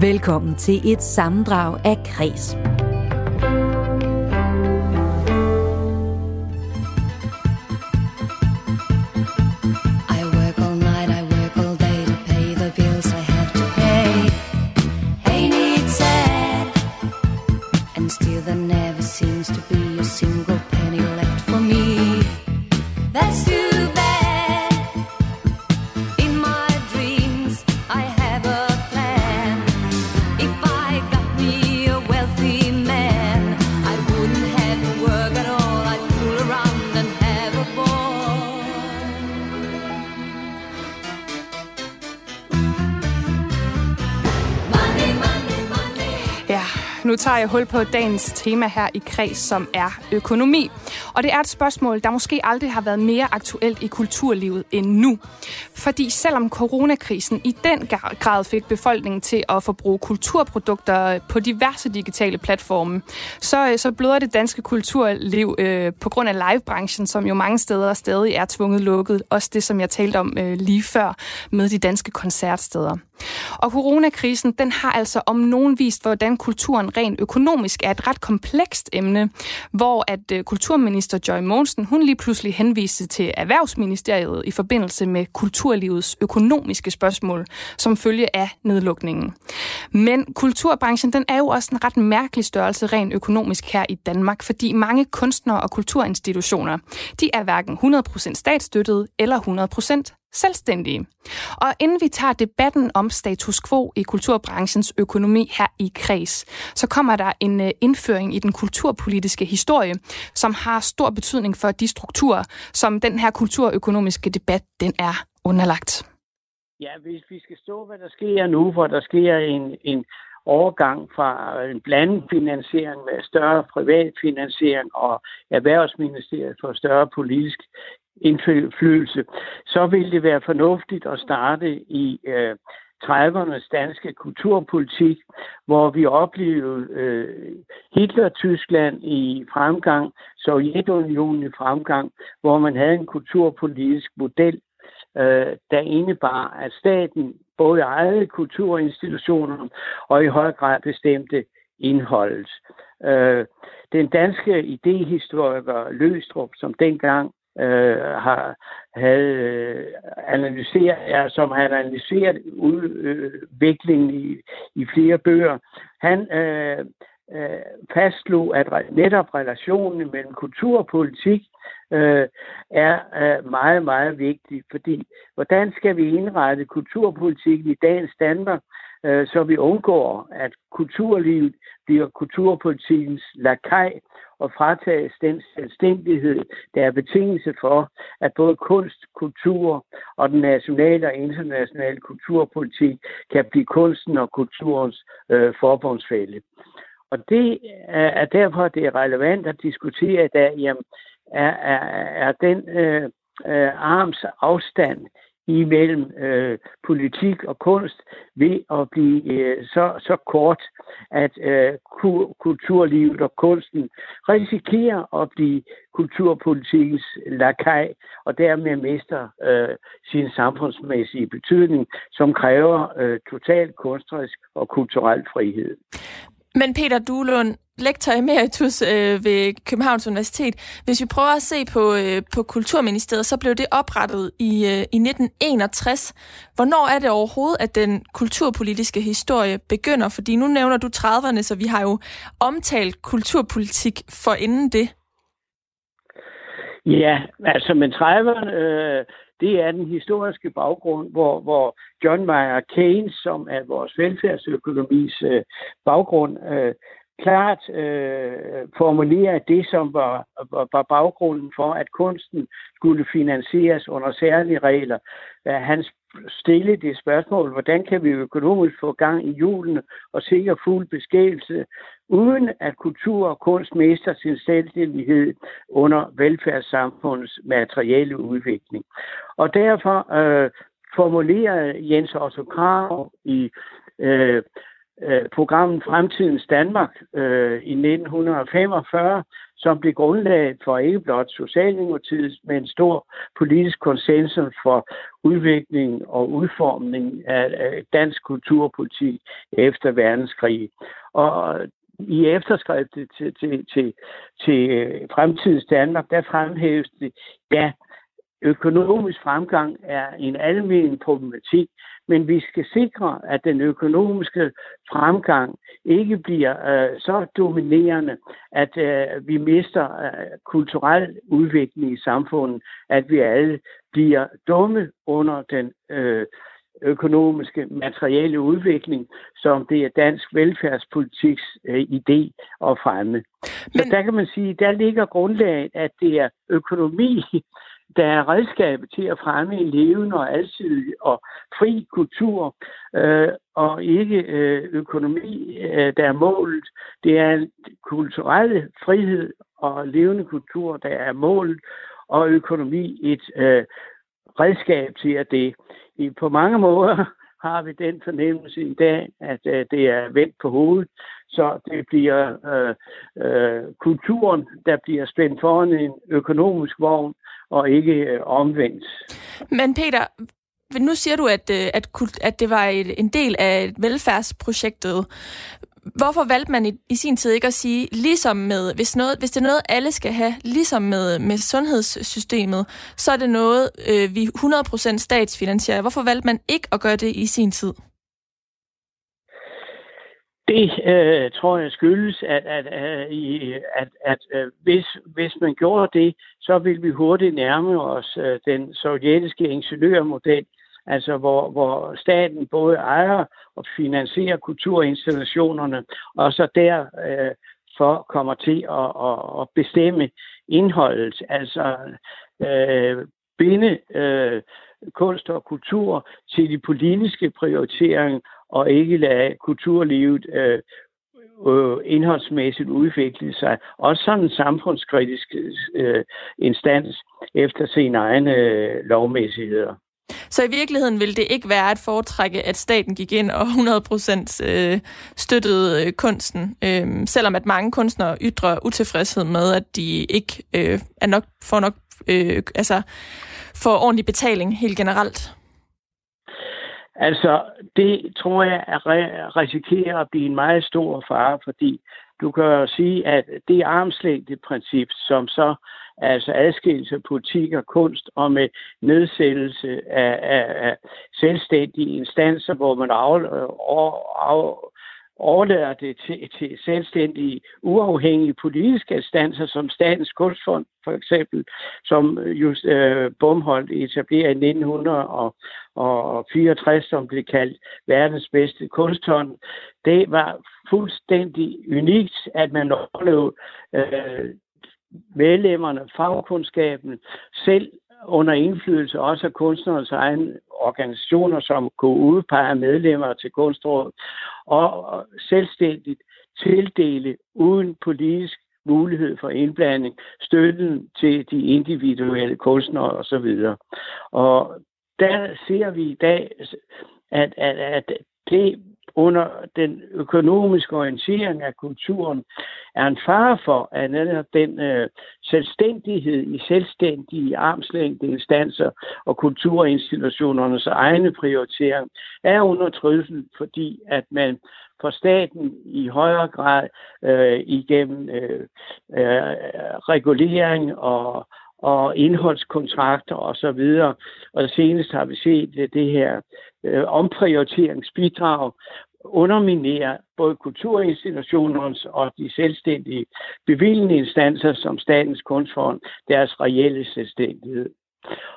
Velkommen til et sammendrag af Kres. Jeg hul på dagens tema her i kreds, som er økonomi. Og det er et spørgsmål, der måske aldrig har været mere aktuelt i kulturlivet end nu. Fordi selvom coronakrisen i den grad fik befolkningen til at forbruge kulturprodukter på diverse digitale platforme, så, øh, så bløder det danske kulturliv øh, på grund af livebranchen, som jo mange steder stadig er tvunget lukket. Også det, som jeg talte om øh, lige før med de danske koncertsteder. Og coronakrisen, den har altså om nogen vist, hvordan kulturen rent økonomisk er et ret komplekst emne, hvor at øh, kulturminister Joy Monsen, hun lige pludselig henviste til Erhvervsministeriet i forbindelse med kultur kulturlivets økonomiske spørgsmål, som følge af nedlukningen. Men kulturbranchen, den er jo også en ret mærkelig størrelse rent økonomisk her i Danmark, fordi mange kunstnere og kulturinstitutioner, de er hverken 100% statsstøttet eller 100% selvstændige. Og inden vi tager debatten om status quo i kulturbranchens økonomi her i Kreds, så kommer der en øh, indføring i den kulturpolitiske historie, som har stor betydning for de strukturer, som den her kulturøkonomiske debat den er underlagt. Ja, hvis vi skal stå, hvad der sker nu, hvor der sker en, en overgang fra en blandet finansiering med større privat finansiering og Erhvervsministeriet for større politisk indflydelse, så vil det være fornuftigt at starte i øh, 30'ernes danske kulturpolitik, hvor vi oplevede øh, Hitler-Tyskland i fremgang, Sovjetunionen i fremgang, hvor man havde en kulturpolitisk model, øh, der indebar, at staten både ejede kulturinstitutioner og i høj grad bestemte indholdet. Øh, den danske idehistoriker Løstrup, som dengang øh, har, havde øh, analyseret, ja, som har analyseret udviklingen i, i flere bøger. Han øh, øh, fastslog, at netop relationen mellem kultur og politik øh, er øh, meget, meget vigtig, fordi hvordan skal vi indrette kulturpolitikken i dagens Danmark, øh, så vi undgår, at kulturlivet bliver kulturpolitikens lakaj og fratages den selvstændighed, der er betingelse for, at både kunst, kultur og den nationale og internationale kulturpolitik kan blive kunsten og kulturens øh, forbundsfælde. Og det er derfor, det er relevant at diskutere i dag, jamen, er, er, er den øh, øh, arms afstand imellem øh, politik og kunst ved at blive øh, så, så kort, at øh, kulturlivet og kunsten risikerer at blive kulturpolitikens lakaj, og dermed mister øh, sin samfundsmæssige betydning, som kræver øh, total kunstnerisk og kulturel frihed. Men Peter Duelund, lektor emeritus øh, ved Københavns Universitet. Hvis vi prøver at se på, øh, på Kulturministeriet, så blev det oprettet i, øh, i 1961. Hvornår er det overhovedet, at den kulturpolitiske historie begynder? Fordi nu nævner du 30'erne, så vi har jo omtalt kulturpolitik for inden det. Ja, altså men 30'erne, øh, det er den historiske baggrund, hvor, hvor John Mayer Keynes, som er vores velfærdsøkonomis øh, baggrund, øh, klart øh, formulerer det, som var, var, var baggrunden for, at kunsten skulle finansieres under særlige regler. Han stillede det spørgsmål, hvordan kan vi økonomisk få gang i julen og sikre fuld beskæftigelse, uden at kultur og kunst mister sin selvstændighed under velfærdssamfundets materielle udvikling. Og derfor øh, formulerede Jens Otto Krav i øh, øh, programmet Fremtidens Danmark øh, i 1945, som blev grundlaget for ikke blot Socialdemokratiet, men en stor politisk konsensus for udvikling og udformning af dansk kulturpolitik efter verdenskrig. Og i efterskriftet til, til, til, til øh, fremtidens Danmark, der fremhæves det, ja, økonomisk fremgang er en almindelig problematik, men vi skal sikre, at den økonomiske fremgang ikke bliver øh, så dominerende, at øh, vi mister øh, kulturel udvikling i samfundet, at vi alle bliver dumme under den øh, økonomiske, materielle udvikling, som det er dansk velfærdspolitiks øh, idé at fremme. Men... Så der kan man sige, der ligger grundlaget, at det er økonomi, der er redskabet til at fremme en levende og alsidig og fri kultur, øh, og ikke øh, økonomi, øh, der er målet. Det er kulturelle frihed og levende kultur, der er målet, og økonomi et øh, redskab til at det. I, på mange måder har vi den fornemmelse i dag, at øh, det er vendt på hovedet, så det bliver øh, øh, kulturen, der bliver spændt foran en økonomisk vogn, og ikke øh, omvendt. Men Peter, nu siger du, at, øh, at, at det var en del af velfærdsprojektet. Hvorfor valgte man i, i sin tid ikke at sige, ligesom med, hvis, noget, hvis det er noget, alle skal have, ligesom med, med sundhedssystemet, så er det noget, øh, vi 100% statsfinansierer. Hvorfor valgte man ikke at gøre det i sin tid? Det øh, tror jeg skyldes, at, at, øh, at, at, at hvis, hvis man gjorde det, så ville vi hurtigt nærme os øh, den sovjetiske ingeniørmodel, altså hvor, hvor staten både ejer og finansierer kulturinstitutionerne, og så der øh, for kommer til at, at, at bestemme indholdet, altså øh, binde øh, kunst og kultur til de politiske prioriteringer, og ikke lade kulturlivet øh, øh, indholdsmæssigt udvikle sig. Også sådan en samfundskritisk øh, instans efter sine egne øh, lovmæssigheder. Så i virkeligheden ville det ikke være at foretrække, at staten gik ind og 100% øh, støttede øh, kunsten, øh, selvom at mange kunstnere ytrer utilfredshed med, at de ikke øh, er nok, får nok øh, altså, får ordentlig betaling helt generelt? Altså, det tror jeg er risikerer at blive en meget stor fare, fordi du kan jo sige, at det armslængdeprincip, som så altså adskillelse af politik og kunst, og med nedsættelse af, af, af selvstændige instanser, hvor man af, af, af, overlader det til, til selvstændige, uafhængige politiske instanser, som Statens Kunstfond for eksempel, som just øh, Bumholdt etablerede i 1964, som blev kaldt verdens bedste kunsthånd. Det var fuldstændig unikt, at man overlevede øh, medlemmerne, fagkundskaben, selv under indflydelse også af kunstnernes egne organisationer, som kunne udpege medlemmer til kunstrådet, og selvstændigt tildele uden politisk mulighed for indblanding, støtten til de individuelle kunstnere osv. Og der ser vi i dag, at, at, at det under den økonomiske orientering af kulturen er en fare for, at netop den øh, selvstændighed i selvstændige armslængde instanser og kulturinstitutionernes egne prioritering er under trøsel, fordi at man for staten i højere grad øh, igennem øh, øh, regulering og, og indholdskontrakter osv. Og, så videre. og senest har vi set det, det her øh, omprioriteringsbidrag underminere både kulturinstitutionernes og de selvstændige bevilgende instanser som Statens Kunstfond, deres reelle selvstændighed.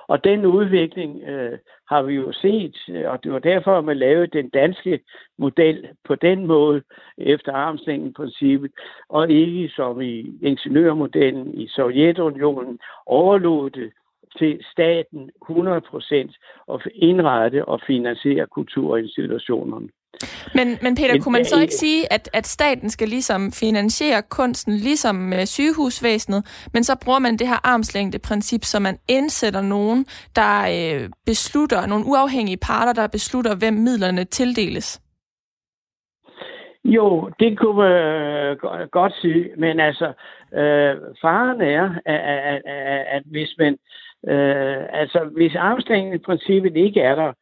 Og den udvikling øh, har vi jo set, øh, og det var derfor, at man lavede den danske model på den måde, efter armslængden-princippet, og ikke som i ingeniørmodellen i Sovjetunionen, overlod det til staten 100% at indrette og finansiere kulturinstitutionerne. Men, men Peter, kunne man så ikke sige, at, at staten skal ligesom finansiere kunsten, ligesom med sygehusvæsenet, men så bruger man det her armslængde-princip, så man indsætter nogen, der øh, beslutter, nogle uafhængige parter, der beslutter, hvem midlerne tildeles? Jo, det kunne man øh, godt sige, men altså, øh, faren er, at, at, at, at hvis man, øh, altså, hvis armslængdeprincippet ikke er der,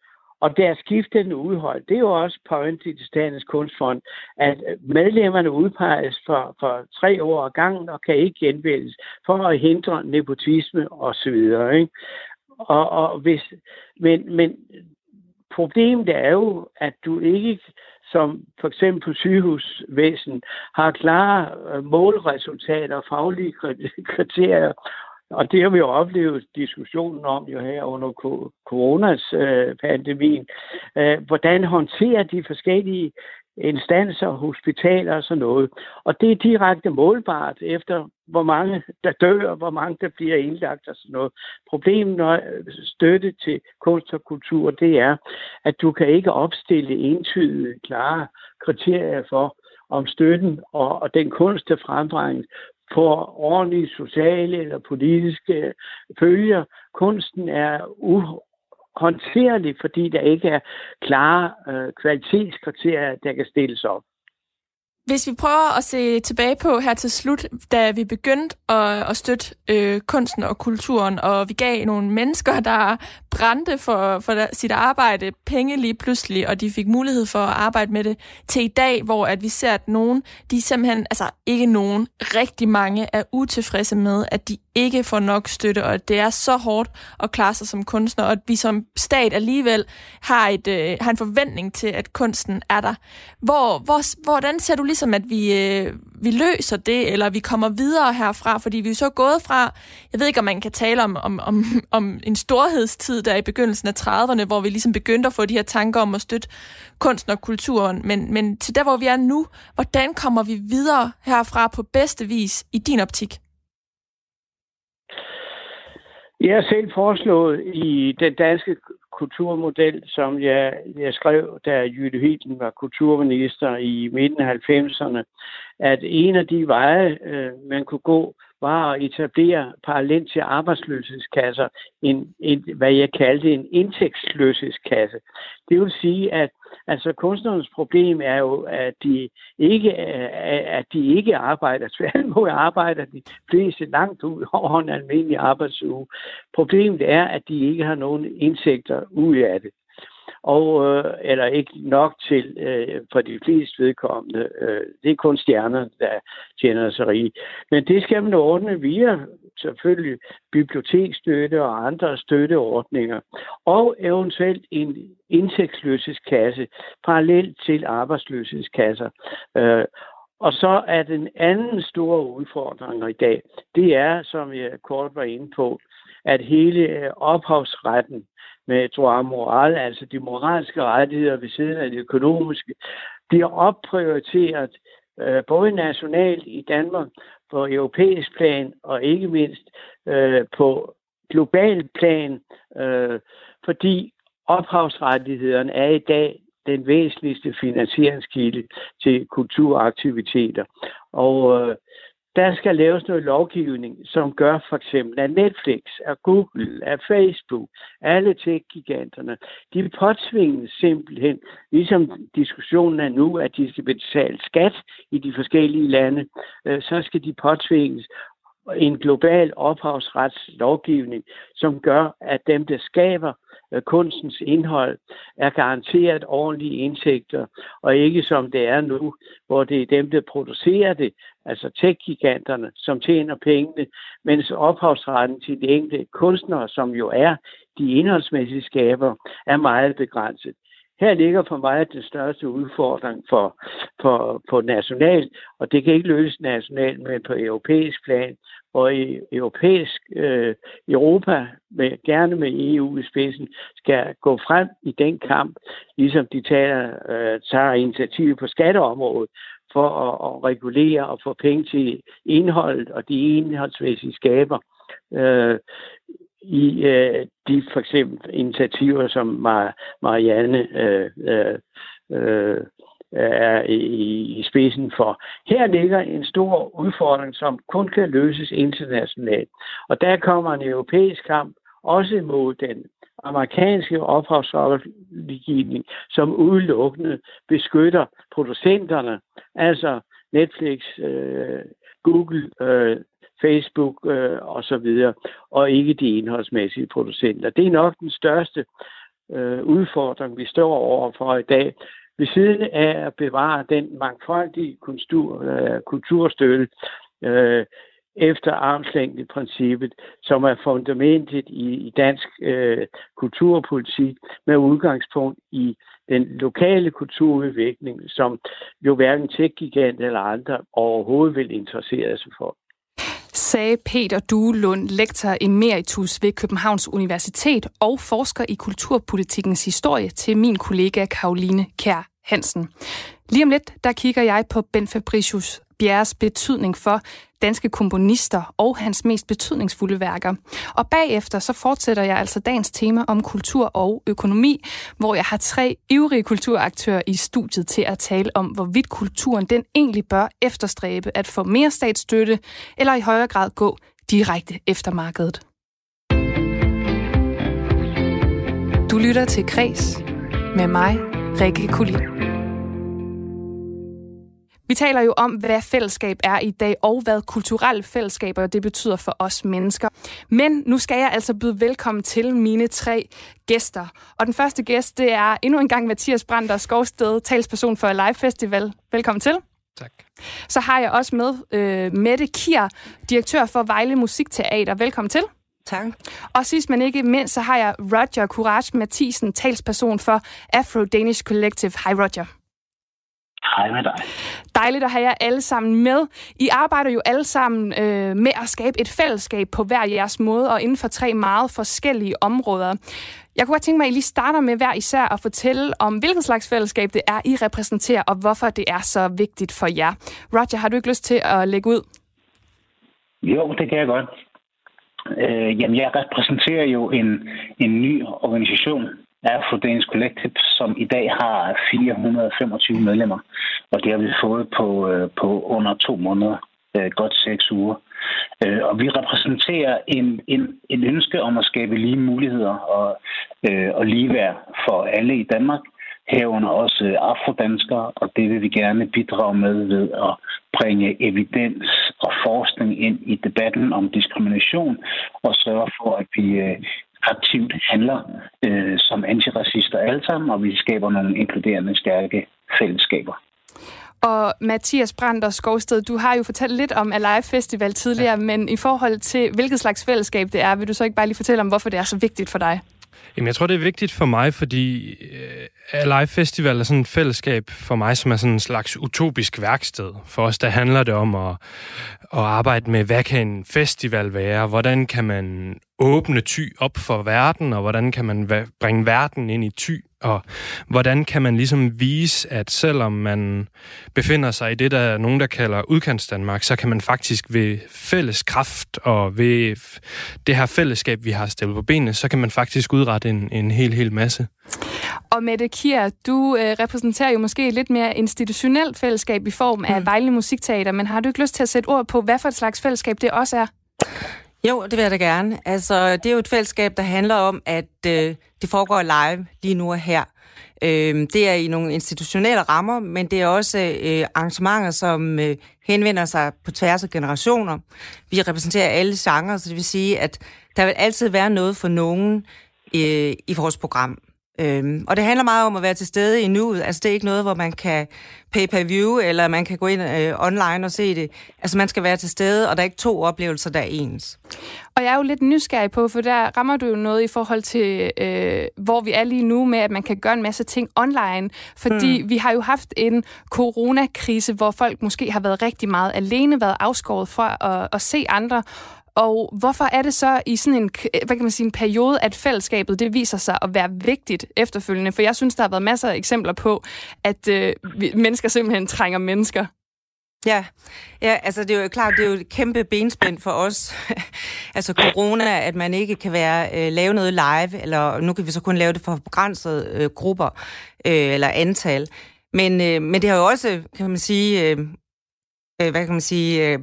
og der skifter den udhold, det er jo også point i Statens Kunstfond, at medlemmerne udpeges for, for tre år ad gangen og kan ikke genvælges for at hindre nepotisme osv. Ikke? Og, og hvis, men, men problemet er jo, at du ikke som for eksempel sygehusvæsen har klare øh, målresultater og faglige kriterier. Og det har vi jo oplevet diskussionen om jo her under coronas øh, pandemien. Øh, hvordan håndterer de forskellige instanser, hospitaler og sådan noget. Og det er direkte målbart efter, hvor mange der dør, hvor mange der bliver indlagt og sådan noget. Problemet når støtte til kunst og kultur, det er, at du kan ikke opstille entydige, klare kriterier for, om støtten og, og den kunst, der frembringes, får ordentlige sociale eller politiske følger. Kunsten er uhåndterlig, fordi der ikke er klare øh, kvalitetskriterier, der kan stilles op. Hvis vi prøver at se tilbage på her til slut, da vi begyndte at, at støtte øh, kunsten og kulturen, og vi gav nogle mennesker, der brændte for, for sit arbejde, penge lige pludselig, og de fik mulighed for at arbejde med det, til i dag, hvor at vi ser, at nogen, de simpelthen, altså ikke nogen, rigtig mange er utilfredse med, at de ikke får nok støtte, og at det er så hårdt at klare sig som kunstner, og at vi som stat alligevel har, et, øh, har en forventning til, at kunsten er der. Hvor, hvor, hvordan ser du ligesom, at vi, øh, vi løser det, eller vi kommer videre herfra? Fordi vi er så gået fra, jeg ved ikke, om man kan tale om, om, om, om en storhedstid der i begyndelsen af 30'erne, hvor vi ligesom begyndte at få de her tanker om at støtte kunsten og kulturen, men, men til der, hvor vi er nu, hvordan kommer vi videre herfra på bedste vis i din optik? Jeg har selv foreslået i den danske kulturmodel, som jeg, jeg skrev, da Jytte Hilden var kulturminister i midten af 90'erne, at en af de veje, øh, man kunne gå, var at etablere parallelt til arbejdsløshedskasser en, en, hvad jeg kaldte en indtægtsløshedskasse. Det vil sige, at altså kunstnernes problem er jo, at de ikke, at de ikke arbejder. Tværtimod arbejder de fleste langt ud over en almindelig arbejdsuge. Problemet er, at de ikke har nogen indtægter ud af det og øh, eller ikke nok til øh, for de fleste vedkommende. Øh, det er kun stjerner, der tjener sig rige. Men det skal man ordne via selvfølgelig biblioteksstøtte og andre støtteordninger, og eventuelt en indtægtsløshedskasse parallelt til arbejdsløshedskasser. Øh, og så er den anden store udfordring i dag, det er, som jeg kort var inde på, at hele øh, ophavsretten med droit moral, altså de moralske rettigheder ved siden af de økonomiske, bliver opprioriteret øh, både nationalt i Danmark, på europæisk plan og ikke mindst øh, på global plan, øh, fordi ophavsrettighederne er i dag den væsentligste finansieringskilde til kulturaktiviteter. Og øh, der skal laves noget lovgivning, som gør for eksempel, at Netflix, at Google, at Facebook, alle tech-giganterne, de påtvinges simpelthen, ligesom diskussionen er nu, at de skal betale skat i de forskellige lande, øh, så skal de påtvinges en global ophavsretslovgivning, som gør, at dem, der skaber kunstens indhold er garanteret ordentlige indtægter, og ikke som det er nu, hvor det er dem, der producerer det, altså tech-giganterne, som tjener pengene, mens ophavsretten til de enkelte kunstnere, som jo er de indholdsmæssige skaber, er meget begrænset. Her ligger for mig den største udfordring for, for, for national, og det kan ikke løses nationalt, men på europæisk plan, og i europæisk øh, Europa, med, gerne med EU i spidsen, skal gå frem i den kamp, ligesom de tager, øh, tager initiativ på skatteområdet, for at, at regulere og få penge til indholdet og de indholdsmæssige skaber. Øh, i øh, de for eksempel initiativer, som Marianne øh, øh, øh, er i, i spidsen for. Her ligger en stor udfordring, som kun kan løses internationalt. Og der kommer en europæisk kamp også mod den amerikanske ophavslovgivning, som udelukkende beskytter producenterne, altså Netflix, øh, Google, øh, Facebook øh, og så videre, og ikke de indholdsmæssige producenter. Det er nok den største øh, udfordring, vi står overfor i dag. Ved siden af at bevare den mangfoldige kultur, øh, kulturstøtte, øh, efter armslængdeprincippet, som er fundamentet i, i dansk øh, kulturpolitik med udgangspunkt i den lokale kulturudvikling, som jo hverken tech-gigant eller andre overhovedet vil interessere sig for sagde Peter Duelund, lektor emeritus ved Københavns Universitet og forsker i kulturpolitikkens historie til min kollega Karoline Kær Hansen. Lige om lidt, der kigger jeg på Ben Fabricius Bjerres betydning for danske komponister og hans mest betydningsfulde værker. Og bagefter så fortsætter jeg altså dagens tema om kultur og økonomi, hvor jeg har tre ivrige kulturaktører i studiet til at tale om, hvorvidt kulturen den egentlig bør efterstræbe at få mere statsstøtte, eller i højere grad gå direkte efter markedet. Du lytter til Kres med mig, Rikke Kulin. Vi taler jo om, hvad fællesskab er i dag, og hvad kulturelle fællesskaber det betyder for os mennesker. Men nu skal jeg altså byde velkommen til mine tre gæster. Og den første gæst, det er endnu en gang Mathias Brander Skovsted, talsperson for Live Festival. Velkommen til. Tak. Så har jeg også med øh, Mette Kier, direktør for Vejle Musikteater. Velkommen til. Tak. Og sidst men ikke mindst, så har jeg Roger Courage Mathisen, talsperson for Afro Danish Collective. Hej Roger. Hej med dig. Dejligt at have jer alle sammen med. I arbejder jo alle sammen øh, med at skabe et fællesskab på hver jeres måde og inden for tre meget forskellige områder. Jeg kunne godt tænke mig, at I lige starter med hver især at fortælle om, hvilket slags fællesskab det er, I repræsenterer, og hvorfor det er så vigtigt for jer. Roger, har du ikke lyst til at lægge ud? Jo, det kan jeg godt. Øh, jamen, jeg repræsenterer jo en, en ny organisation, Afro Danish Collective, som i dag har 425 medlemmer, og det har vi fået på, øh, på under to måneder, øh, godt seks uger. Øh, og vi repræsenterer en, en, en ønske om at skabe lige muligheder og, og ligeværd for alle i Danmark, herunder også afrodanskere, og det vil vi gerne bidrage med ved at bringe evidens og forskning ind i debatten om diskrimination og sørge for, at vi aktivt handler øh, som antiracister alle sammen, og vi skaber nogle inkluderende, stærke fællesskaber. Og Mathias Brandt og Skovsted, du har jo fortalt lidt om Alive Festival tidligere, ja. men i forhold til hvilket slags fællesskab det er, vil du så ikke bare lige fortælle om, hvorfor det er så vigtigt for dig? Jamen, jeg tror, det er vigtigt for mig, fordi uh, Alive Festival er sådan et fællesskab for mig, som er sådan en slags utopisk værksted. For os, der handler det om at, at arbejde med, hvad kan en festival være? Hvordan kan man åbne ty op for verden, og hvordan kan man bringe verden ind i ty, og hvordan kan man ligesom vise, at selvom man befinder sig i det, der er nogen, der kalder udkantsdanmark, så kan man faktisk ved fælles kraft og ved det her fællesskab, vi har stillet på benene, så kan man faktisk udrette en, en hel, hel masse. Og Mette Kier, du øh, repræsenterer jo måske et lidt mere institutionelt fællesskab i form af mm. Vejle Musikteater, men har du ikke lyst til at sætte ord på, hvad for et slags fællesskab det også er? Jo, det vil jeg da gerne. Altså, det er jo et fællesskab, der handler om, at øh, det foregår live lige nu og her. Øh, det er i nogle institutionelle rammer, men det er også øh, arrangementer, som øh, henvender sig på tværs af generationer. Vi repræsenterer alle genrer, så det vil sige, at der vil altid være noget for nogen øh, i vores program. Øhm, og det handler meget om at være til stede i nuet. Altså det er ikke noget, hvor man kan pay-per-view, eller man kan gå ind øh, online og se det. Altså man skal være til stede, og der er ikke to oplevelser, der er ens. Og jeg er jo lidt nysgerrig på, for der rammer du jo noget i forhold til, øh, hvor vi er lige nu med, at man kan gøre en masse ting online. Fordi hmm. vi har jo haft en coronakrise, hvor folk måske har været rigtig meget alene, været afskåret fra at, at se andre. Og hvorfor er det så i sådan en, hvad kan man sige, en periode, at fællesskabet det viser sig at være vigtigt efterfølgende? For jeg synes, der har været masser af eksempler på, at øh, mennesker simpelthen trænger mennesker. Ja, ja, altså det er jo klart, det er jo et kæmpe benspænd for os. altså corona, at man ikke kan være øh, lave noget live, eller nu kan vi så kun lave det for begrænsede øh, grupper øh, eller antal. Men, øh, men det har jo også, kan man sige, øh, øh hvad kan man sige, øh,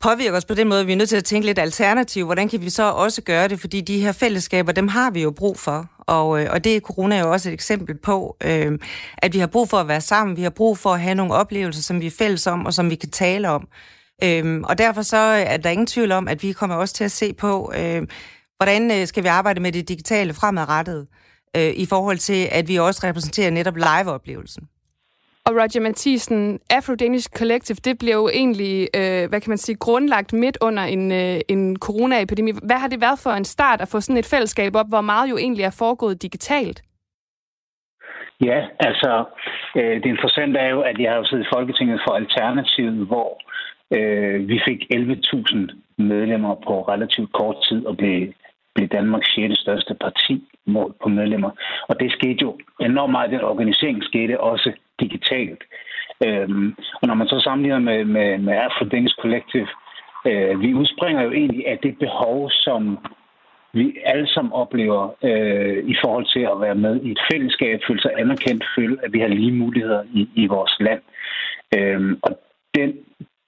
påvirker os på den måde, at vi er nødt til at tænke lidt alternativt. Hvordan kan vi så også gøre det? Fordi de her fællesskaber, dem har vi jo brug for. Og, øh, og det er corona jo også et eksempel på, øh, at vi har brug for at være sammen. Vi har brug for at have nogle oplevelser, som vi er fælles om, og som vi kan tale om. Øh, og derfor så er der ingen tvivl om, at vi kommer også til at se på, øh, hvordan øh, skal vi arbejde med det digitale fremadrettet, øh, i forhold til, at vi også repræsenterer netop live-oplevelsen. Og Roger Mathisen, Afro-Danish Collective, det blev jo egentlig, øh, hvad kan man sige, grundlagt midt under en, øh, en coronaepidemi. Hvad har det været for en start at få sådan et fællesskab op, hvor meget jo egentlig er foregået digitalt? Ja, altså, øh, det interessante er jo, at jeg har siddet i Folketinget for Alternativet, hvor øh, vi fik 11.000 medlemmer på relativt kort tid og blev, blev Danmarks 6. største parti målt på medlemmer. Og det skete jo enormt meget. Den organisering skete også digitalt. Øhm, og når man så sammenligner med, med, med Afro Danish Collective, øh, vi udspringer jo egentlig af det behov, som vi alle sammen oplever øh, i forhold til at være med i et fællesskab, føle sig anerkendt, føle, at vi har lige muligheder i, i vores land. Øhm, og den,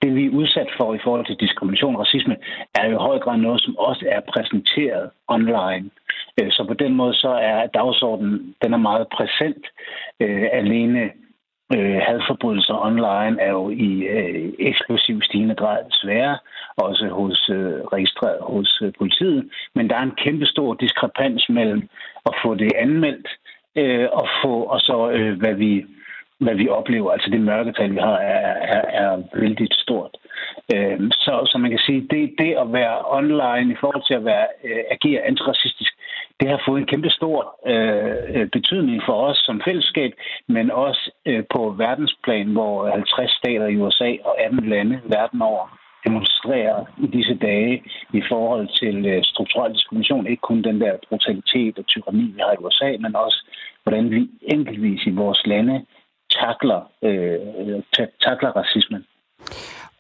det, vi er udsat for i forhold til diskrimination og racisme, er jo i høj grad noget, som også er præsenteret online. Øh, så på den måde så er dagsordenen den er meget præsent. Øh, alene øh, hadforbrydelser online er jo i eksklusiv stigende grad svære, også hos registreret hos politiet. Men der er en kæmpe stor diskrepans mellem at få det anmeldt og få og så hvad vi hvad vi oplever. Altså det mørketal, vi har, er, er, er vældig stort. Øh, så, så man kan sige, det, det at være online i forhold til at være, øh, agere antiracistisk, det har fået en kæmpe stor øh, øh, betydning for os som fællesskab, men også øh, på verdensplan, hvor 50 stater i USA og 18 lande verden over demonstrerer i disse dage i forhold til øh, strukturel diskrimination. Ikke kun den der brutalitet og tyranni, vi har i USA, men også hvordan vi enkeltvis i vores lande takler, øh, takler racismen.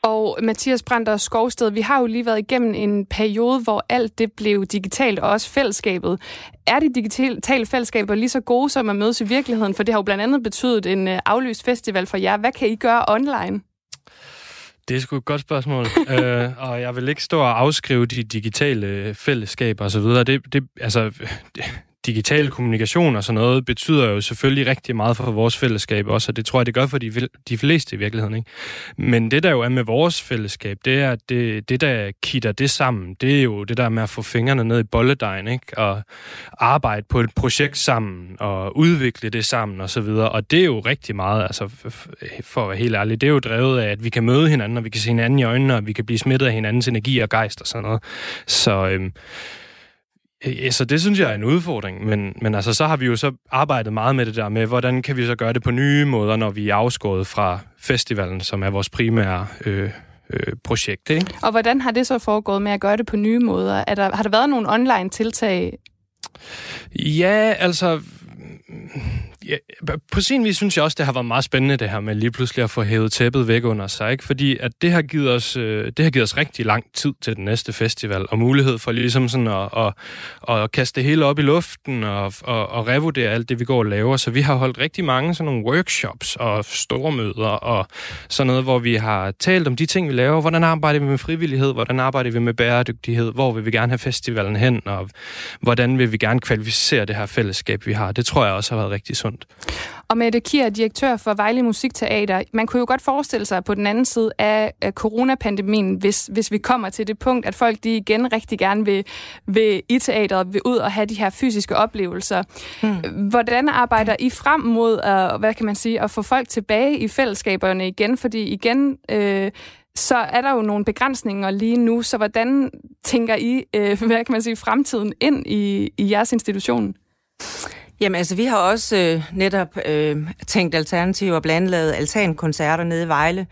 Og Mathias Brandt Skovsted, vi har jo lige været igennem en periode, hvor alt det blev digitalt, og også fællesskabet. Er de digitale fællesskaber lige så gode som at mødes i virkeligheden? For det har jo blandt andet betydet en øh, aflyst festival for jer. Hvad kan I gøre online? Det er sgu et godt spørgsmål, øh, og jeg vil ikke stå og afskrive de digitale fællesskaber osv. Det, det, altså, det, digital kommunikation og sådan noget, betyder jo selvfølgelig rigtig meget for vores fællesskab også, og det tror jeg, det gør for de, de fleste i virkeligheden. Ikke? Men det, der jo er med vores fællesskab, det er, at det, det, der kitter det sammen, det er jo det der med at få fingrene ned i bolledejen, ikke? og arbejde på et projekt sammen, og udvikle det sammen, og så videre. Og det er jo rigtig meget, altså for at være helt ærlig, det er jo drevet af, at vi kan møde hinanden, og vi kan se hinanden i øjnene, og vi kan blive smittet af hinandens energi og gejst og sådan noget. Så øhm, så det synes jeg er en udfordring, men, men altså, så har vi jo så arbejdet meget med det der med, hvordan kan vi så gøre det på nye måder, når vi er afskåret fra festivalen, som er vores primære øh, øh, projekt. Ikke? Og hvordan har det så foregået med at gøre det på nye måder? Er der, har der været nogle online tiltag? Ja, altså ja, på sin vis synes jeg også, det har været meget spændende, det her med lige pludselig at få hævet tæppet væk under sig, ikke? fordi at det har, givet os, øh, det har givet os rigtig lang tid til den næste festival, og mulighed for ligesom sådan at, at, at kaste det hele op i luften og, og, og revurdere alt det, vi går og laver. Så vi har holdt rigtig mange sådan nogle workshops og store møder og sådan noget, hvor vi har talt om de ting, vi laver. Hvordan arbejder vi med frivillighed? Hvordan arbejder vi med bæredygtighed? Hvor vil vi gerne have festivalen hen? Og hvordan vil vi gerne kvalificere det her fællesskab, vi har? Det tror jeg også har været rigtig sundt rundt. Og Mette Kier, direktør for Vejle Musikteater. Man kunne jo godt forestille sig på den anden side af coronapandemien, hvis, hvis vi kommer til det punkt, at folk de igen rigtig gerne vil, vil i teateret, vil ud og have de her fysiske oplevelser. Mm. Hvordan arbejder I frem mod at, hvad kan man sige, at få folk tilbage i fællesskaberne igen? Fordi igen, øh, så er der jo nogle begrænsninger lige nu. Så hvordan tænker I, øh, hvad kan man sige, fremtiden ind i, i jeres institution? Jamen altså, vi har også øh, netop øh, tænkt alternativer, blandt andet lavet altankoncerter nede i Vejle,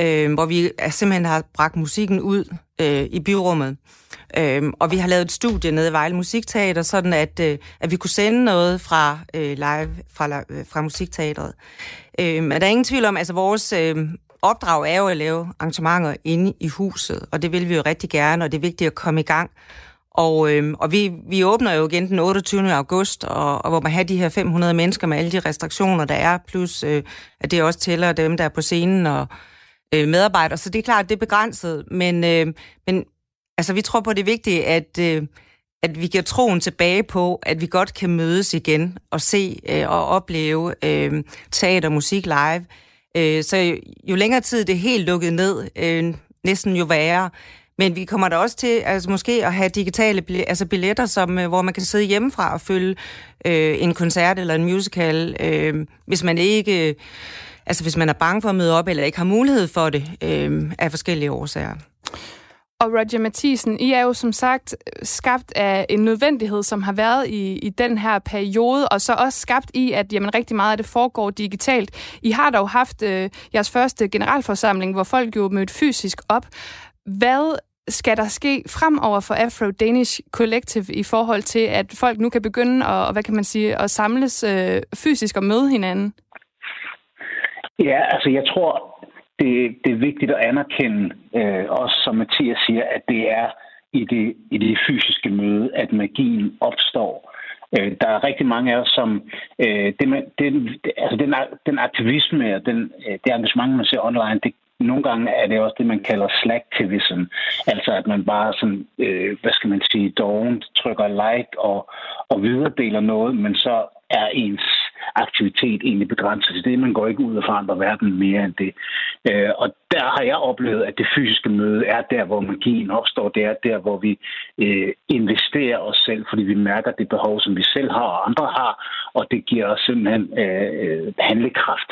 øh, hvor vi simpelthen har bragt musikken ud øh, i byrummet. Øh, og vi har lavet et studie nede i Vejle Musikteater, sådan at, øh, at vi kunne sende noget fra øh, live fra, øh, fra Musikteateret. Øh, men der er ingen tvivl om, altså vores øh, opdrag er jo at lave arrangementer inde i huset, og det vil vi jo rigtig gerne, og det er vigtigt at komme i gang. Og, øh, og vi, vi åbner jo igen den 28. august, og, og hvor man har de her 500 mennesker med alle de restriktioner, der er, plus øh, at det også tæller dem, der er på scenen, og øh, medarbejdere, så det er klart, det er begrænset, men, øh, men altså, vi tror på, det er vigtigt, at, øh, at vi giver troen tilbage på, at vi godt kan mødes igen og se øh, og opleve øh, teater og musik live. Øh, så jo, jo længere tid det er helt lukket ned, øh, næsten jo værre. Men vi kommer da også til altså måske at have digitale altså billetter, som, øh, hvor man kan sidde hjemmefra og følge øh, en koncert eller en musical, øh, hvis man ikke... Øh, altså hvis man er bange for at møde op, eller ikke har mulighed for det øh, af forskellige årsager. Og Roger Mathisen, I er jo som sagt skabt af en nødvendighed, som har været i, i den her periode, og så også skabt i, at jamen, rigtig meget af det foregår digitalt. I har dog haft øh, jeres første generalforsamling, hvor folk jo mødte fysisk op. Hvad skal der ske fremover for Afro Danish Collective i forhold til, at folk nu kan begynde at, hvad kan man sige, at samles øh, fysisk og møde hinanden? Ja, altså jeg tror, det, det er vigtigt at anerkende, øh, også som Mathias siger, at det er i det, i det fysiske møde, at magien opstår. Øh, der er rigtig mange af os, som øh, det, det, altså den, den aktivisme og den, øh, det engagement, man ser online, det, nogle gange er det også det, man kalder slacktivism. Altså at man bare sådan, øh, hvad skal man sige, dovent trykker like og, og videredeler noget, men så er ens aktivitet egentlig begrænset til det. Man går ikke ud og forandrer verden mere end det. Øh, og der har jeg oplevet, at det fysiske møde er der, hvor magien opstår. Det er der, hvor vi øh, investerer os selv, fordi vi mærker det behov, som vi selv har og andre har, og det giver os simpelthen øh, øh handlekraft.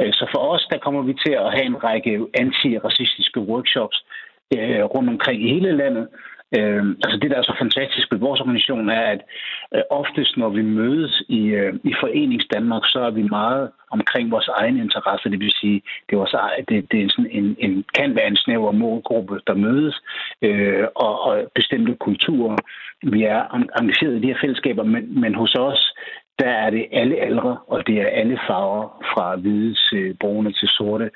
Øh, så for os, der kommer vi til at have en række antiracistiske workshops øh, rundt omkring i hele landet, Øh, altså det, der er så fantastisk ved vores organisation, er, at øh, oftest, når vi mødes i, øh, i Forenings Danmark, så er vi meget omkring vores egen interesse. Det vil sige, det, er vores, det, det er sådan en, en, kan være en snæver målgruppe, der mødes, øh, og, og bestemte kulturer. Vi er engageret i de her fællesskaber, men, men hos os, der er det alle aldre, og det er alle farver, fra hvide til brune til sorte,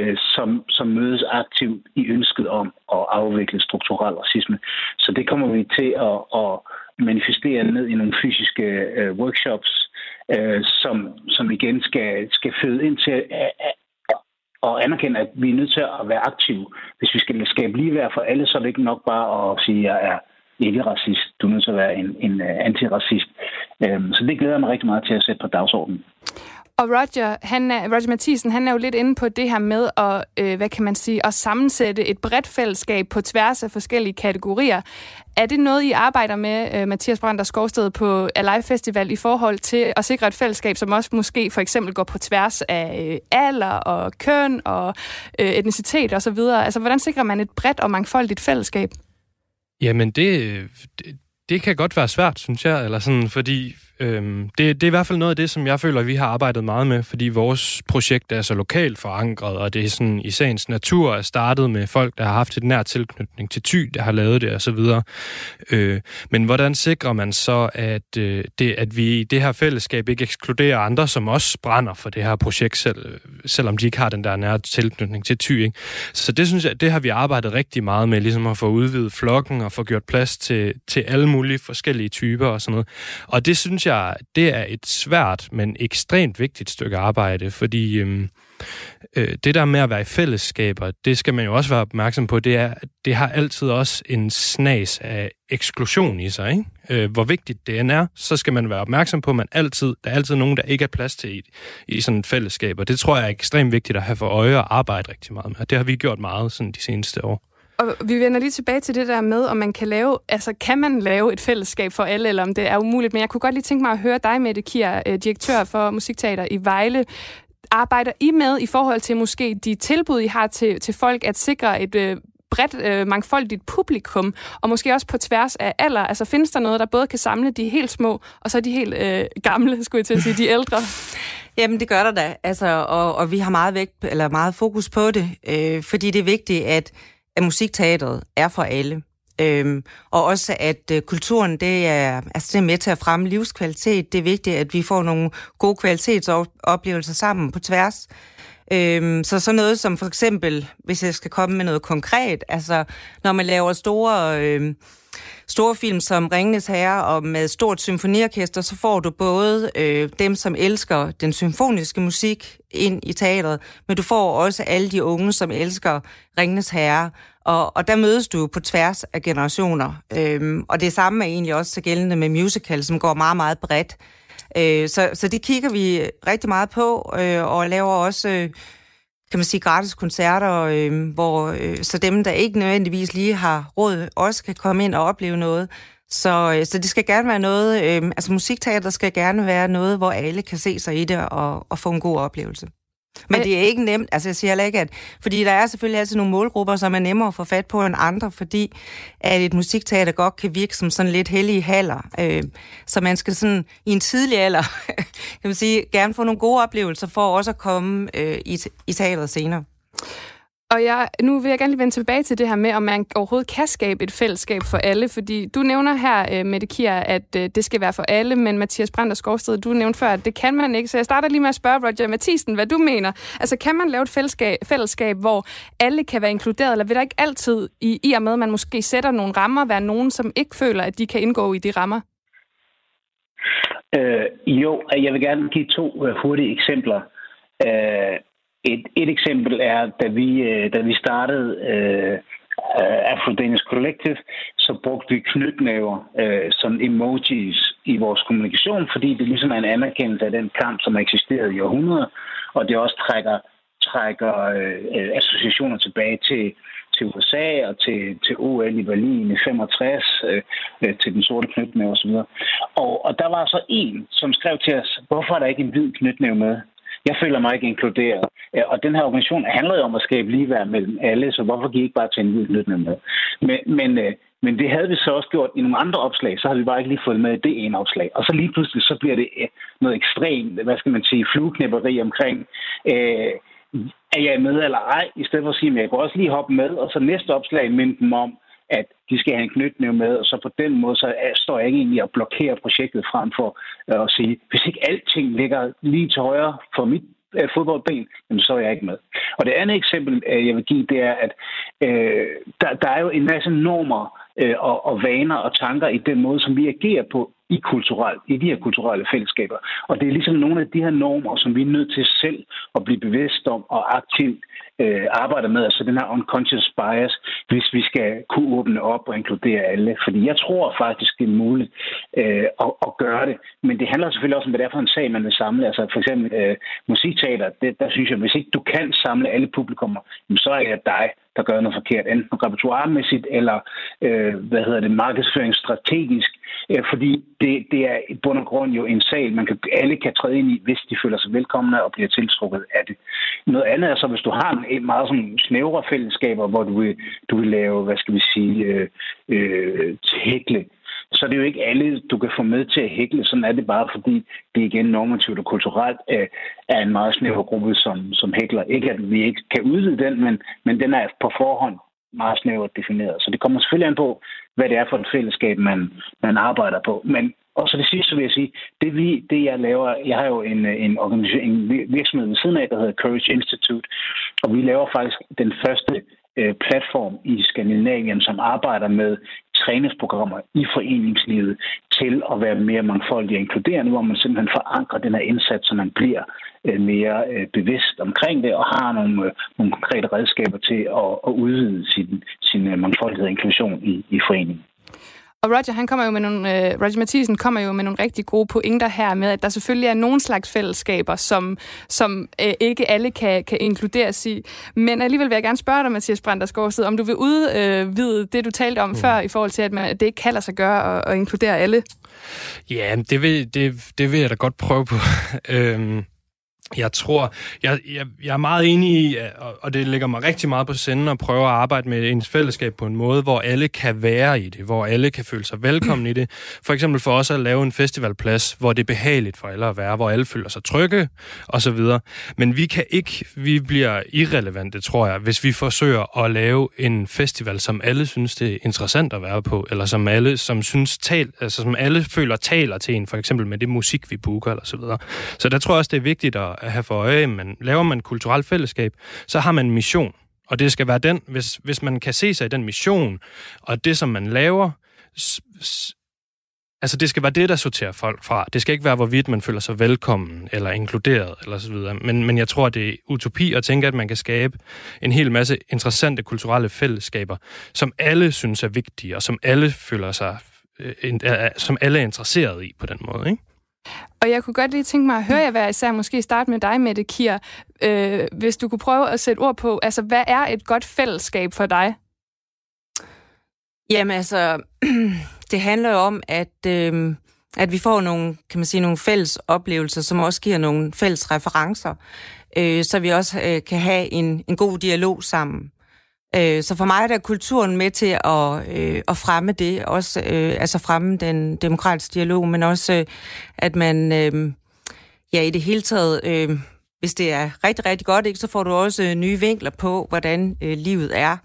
øh, som, som mødes aktivt i ønsket om at afvikle strukturel racisme. Så det kommer vi til at, at manifestere ned i nogle fysiske øh, workshops, øh, som, som igen skal, skal føde ind til at, og anerkende, at vi er nødt til at være aktive. Hvis vi skal skabe ligeværd for alle, så er det ikke nok bare at sige, at jeg er ikke racist. Du er nødt til at være en, en øh, antiracist. Um, så det glæder jeg mig rigtig meget til at sætte på dagsordenen. Og Roger, han er, Roger Mathisen, han er jo lidt inde på det her med at, øh, hvad kan man sige, at sammensætte et bredt fællesskab på tværs af forskellige kategorier. Er det noget, I arbejder med, øh, Mathias Brander Skovsted, på Alive Festival i forhold til at sikre et fællesskab, som også måske for eksempel går på tværs af øh, alder og køn og øh, etnicitet osv.? Altså, hvordan sikrer man et bredt og mangfoldigt fællesskab? Jamen, det, det, det kan godt være svært, synes jeg, eller sådan, fordi Øhm, det, det er i hvert fald noget af det, som jeg føler, vi har arbejdet meget med, fordi vores projekt er så lokalt forankret, og det er sådan i sagens natur er startet med folk, der har haft et nær tilknytning til Ty, der har lavet det osv. Øh, men hvordan sikrer man så, at, øh, det, at vi i det her fællesskab ikke ekskluderer andre, som også brænder for det her projekt, selv, selvom de ikke har den der nære tilknytning til Ty? Ikke? Så det synes jeg, det har vi arbejdet rigtig meget med, ligesom at få udvidet flokken og få gjort plads til, til alle mulige forskellige typer og sådan noget. Og det synes jeg, det er et svært, men ekstremt vigtigt stykke arbejde, fordi øhm, øh, det der med at være i fællesskaber, det skal man jo også være opmærksom på, det er, det har altid også en snas af eksklusion i sig, ikke? Øh, hvor vigtigt det end er, så skal man være opmærksom på, at man altid, der er altid nogen, der ikke er plads til i, i sådan et fællesskab, og det tror jeg er ekstremt vigtigt at have for øje og arbejde rigtig meget med, og det har vi gjort meget sådan de seneste år. Og vi vender lige tilbage til det der med, om man kan lave, altså kan man lave et fællesskab for alle, eller om det er umuligt. Men jeg kunne godt lige tænke mig at høre dig, Mette Kier, øh, direktør for Musikteater i Vejle. Arbejder I med i forhold til måske de tilbud, I har til, til folk, at sikre et øh, bredt, øh, mangfoldigt publikum, og måske også på tværs af alder? Altså findes der noget, der både kan samle de helt små, og så de helt øh, gamle, skulle jeg til at sige, de ældre? Jamen, det gør der da. Altså, og, og vi har meget vægt, eller meget fokus på det, øh, fordi det er vigtigt, at at musikteateret er for alle. Øhm, og også at øh, kulturen det er, altså det er med til at fremme livskvalitet. Det er vigtigt, at vi får nogle gode kvalitetsoplevelser sammen på tværs. Øhm, så sådan noget som for eksempel, hvis jeg skal komme med noget konkret, altså når man laver store øh, store film som Ringenes Herre og med stort symfoniorkester, så får du både øh, dem, som elsker den symfoniske musik ind i teatret, men du får også alle de unge, som elsker Ringenes Herre. Og, og der mødes du på tværs af generationer. Øhm, og det samme er egentlig også så gældende med musical, som går meget, meget bredt. Øh, så, så det kigger vi rigtig meget på, øh, og laver også... Øh, kan man sige, gratis koncerter, øh, hvor øh, så dem, der ikke nødvendigvis lige har råd, også kan komme ind og opleve noget. Så, øh, så det skal gerne være noget, øh, altså musikteater skal gerne være noget, hvor alle kan se sig i det og, og få en god oplevelse. Men det er ikke nemt, altså jeg siger heller ikke, at... Fordi der er selvfølgelig altid nogle målgrupper, som er nemmere at få fat på end andre, fordi at et musikteater godt kan virke som sådan lidt hellige haller. Øh, så man skal sådan i en tidlig alder, kan man sige, gerne få nogle gode oplevelser for også at komme øh, i, i teateret senere. Og jeg, nu vil jeg gerne lige vende tilbage til det her med, om man overhovedet kan skabe et fællesskab for alle, fordi du nævner her, øh, Mette Kier, at øh, det skal være for alle, men Mathias Brandt og Skovsted, du nævnte før, at det kan man ikke. Så jeg starter lige med at spørge Roger Mathisen, hvad du mener. Altså, kan man lave et fællesskab, fællesskab hvor alle kan være inkluderet, eller vil der ikke altid, i, i og med, at man måske sætter nogle rammer, være nogen, som ikke føler, at de kan indgå i de rammer? Øh, jo, jeg vil gerne give to øh, hurtige eksempler. Uh, et, et eksempel er, da vi, øh, da vi startede øh, øh, Afro-Danish Collective, så brugte vi knytnæver øh, som emojis i vores kommunikation, fordi det ligesom er en anerkendelse af den kamp, som har eksisteret i århundreder, og det også trækker, trækker øh, associationer tilbage til, til USA og til, til OL i Berlin i 65, øh, øh, til den sorte knytnæve osv. Og, og der var så en, som skrev til os, hvorfor er der ikke en hvid knytnæve med? Jeg føler mig ikke inkluderet. Øh, og den her organisation handlede om at skabe ligeværd mellem alle, så hvorfor gik I ikke bare til en udnyttende med? Men, men, øh, men det havde vi så også gjort i nogle andre opslag, så havde vi bare ikke lige fået med det ene opslag. Og så lige pludselig, så bliver det øh, noget ekstremt, hvad skal man sige, flueknæpperi omkring, øh, er jeg med eller ej, i stedet for at sige, at jeg kan også lige hoppe med, og så næste opslag minde dem om, at de skal have en knytnæve med, og så på den måde, så står jeg ikke egentlig og blokerer projektet frem for at sige, hvis ikke alting ligger lige til højre for mit øh, fodboldben, jamen, så er jeg ikke med. Og det andet eksempel, øh, jeg vil give, det er, at øh, der, der er jo en masse normer øh, og, og vaner og tanker i den måde, som vi agerer på i, kulturelt, i de her kulturelle fællesskaber. Og det er ligesom nogle af de her normer, som vi er nødt til selv at blive bevidst om og aktivt øh, arbejde med, altså den her unconscious bias, hvis vi skal kunne åbne op og inkludere alle. Fordi jeg tror faktisk, det er muligt øh, at, at gøre det. Men det handler selvfølgelig også om, hvad det er for en sag, man vil samle. Altså for eksempel øh, musikteater, det, der synes jeg, hvis ikke du kan samle alle publikummer, så er det dig, der gør noget forkert, enten repertoiremæssigt eller øh, hvad hedder det, markedsføringsstrategisk, øh, fordi det, det er i bund og grund jo en sag, man kan, alle kan træde ind i, hvis de føler sig velkomne og bliver tiltrukket af det. Noget andet er så, hvis du har en meget sådan snævre fællesskaber, hvor du vil, du vil lave, hvad skal vi sige, øh, øh, hækle så er det jo ikke alle, du kan få med til at hækle. Sådan er det bare, fordi det igen normativt og kulturelt øh, er en meget snæver gruppe, som, som hækler. Ikke at vi ikke kan udvide den, men, men den er på forhånd meget snævert defineret. Så det kommer selvfølgelig an på, hvad det er for et fællesskab, man, man arbejder på. Men og så det sidste, vil jeg sige, det, vi, det jeg laver, jeg har jo en, en, organisation, en virksomhed ved siden af, der hedder Courage Institute, og vi laver faktisk den første øh, platform i Skandinavien, som arbejder med træningsprogrammer i foreningslivet til at være mere mangfoldig og inkluderende, hvor man simpelthen forankrer den her indsats, så man bliver øh, mere øh, bevidst omkring det og har nogle, øh, nogle konkrete redskaber til at, at udvide sin, sin øh, mangfoldighed og inklusion i, i foreningen. Og Roger, han kommer jo med nogle, uh, Roger Mathisen kommer jo med nogle rigtig gode pointer her med, at der selvfølgelig er nogle slags fællesskaber, som, som uh, ikke alle kan, kan inkluderes i. Men alligevel vil jeg gerne spørge dig, Mathias Brandersgaard, om du vil udvide uh, det, du talte om mm. før, i forhold til, at, man, at det ikke kan lade sig gøre at, at inkludere alle. Ja, det vil, det, det vil jeg da godt prøve på. øhm jeg tror, jeg, jeg, jeg er meget enig i, og det ligger mig rigtig meget på senden at prøve at arbejde med ens fællesskab på en måde, hvor alle kan være i det, hvor alle kan føle sig velkommen i det. For eksempel for os at lave en festivalplads, hvor det er behageligt for alle at være, hvor alle føler sig trygge osv. Men vi kan ikke, vi bliver irrelevante, tror jeg, hvis vi forsøger at lave en festival, som alle synes, det er interessant at være på, eller som alle, som synes, tal, altså som alle føler taler til en, for eksempel med det musik, vi booker, eller så videre. Så der tror jeg også, det er vigtigt at at have for øje, men laver man kulturelt fællesskab, så har man en mission. Og det skal være den, hvis, hvis man kan se sig i den mission, og det, som man laver, Altså, det skal være det, der sorterer folk fra. Det skal ikke være, hvorvidt man føler sig velkommen eller inkluderet eller så videre. Men, men jeg tror, det er utopi at tænke, at man kan skabe en hel masse interessante kulturelle fællesskaber, som alle synes er vigtige, og som alle føler sig, øh, som alle er interesseret i på den måde, ikke? Og jeg kunne godt lige tænke mig at høre jer hver især, måske starte med dig, Mette Kier. Øh, hvis du kunne prøve at sætte ord på, altså hvad er et godt fællesskab for dig? Jamen altså, det handler jo om, at, øh, at vi får nogle, kan man sige, nogle fælles oplevelser, som også giver nogle fælles referencer, øh, så vi også øh, kan have en, en god dialog sammen. Øh, så for mig er der kulturen med til at, øh, at fremme det, også øh, altså fremme den demokratiske dialog, men også øh, at man øh, ja, i det hele taget, øh, hvis det er rigtig, rigtig godt, ikke, så får du også øh, nye vinkler på, hvordan øh, livet er.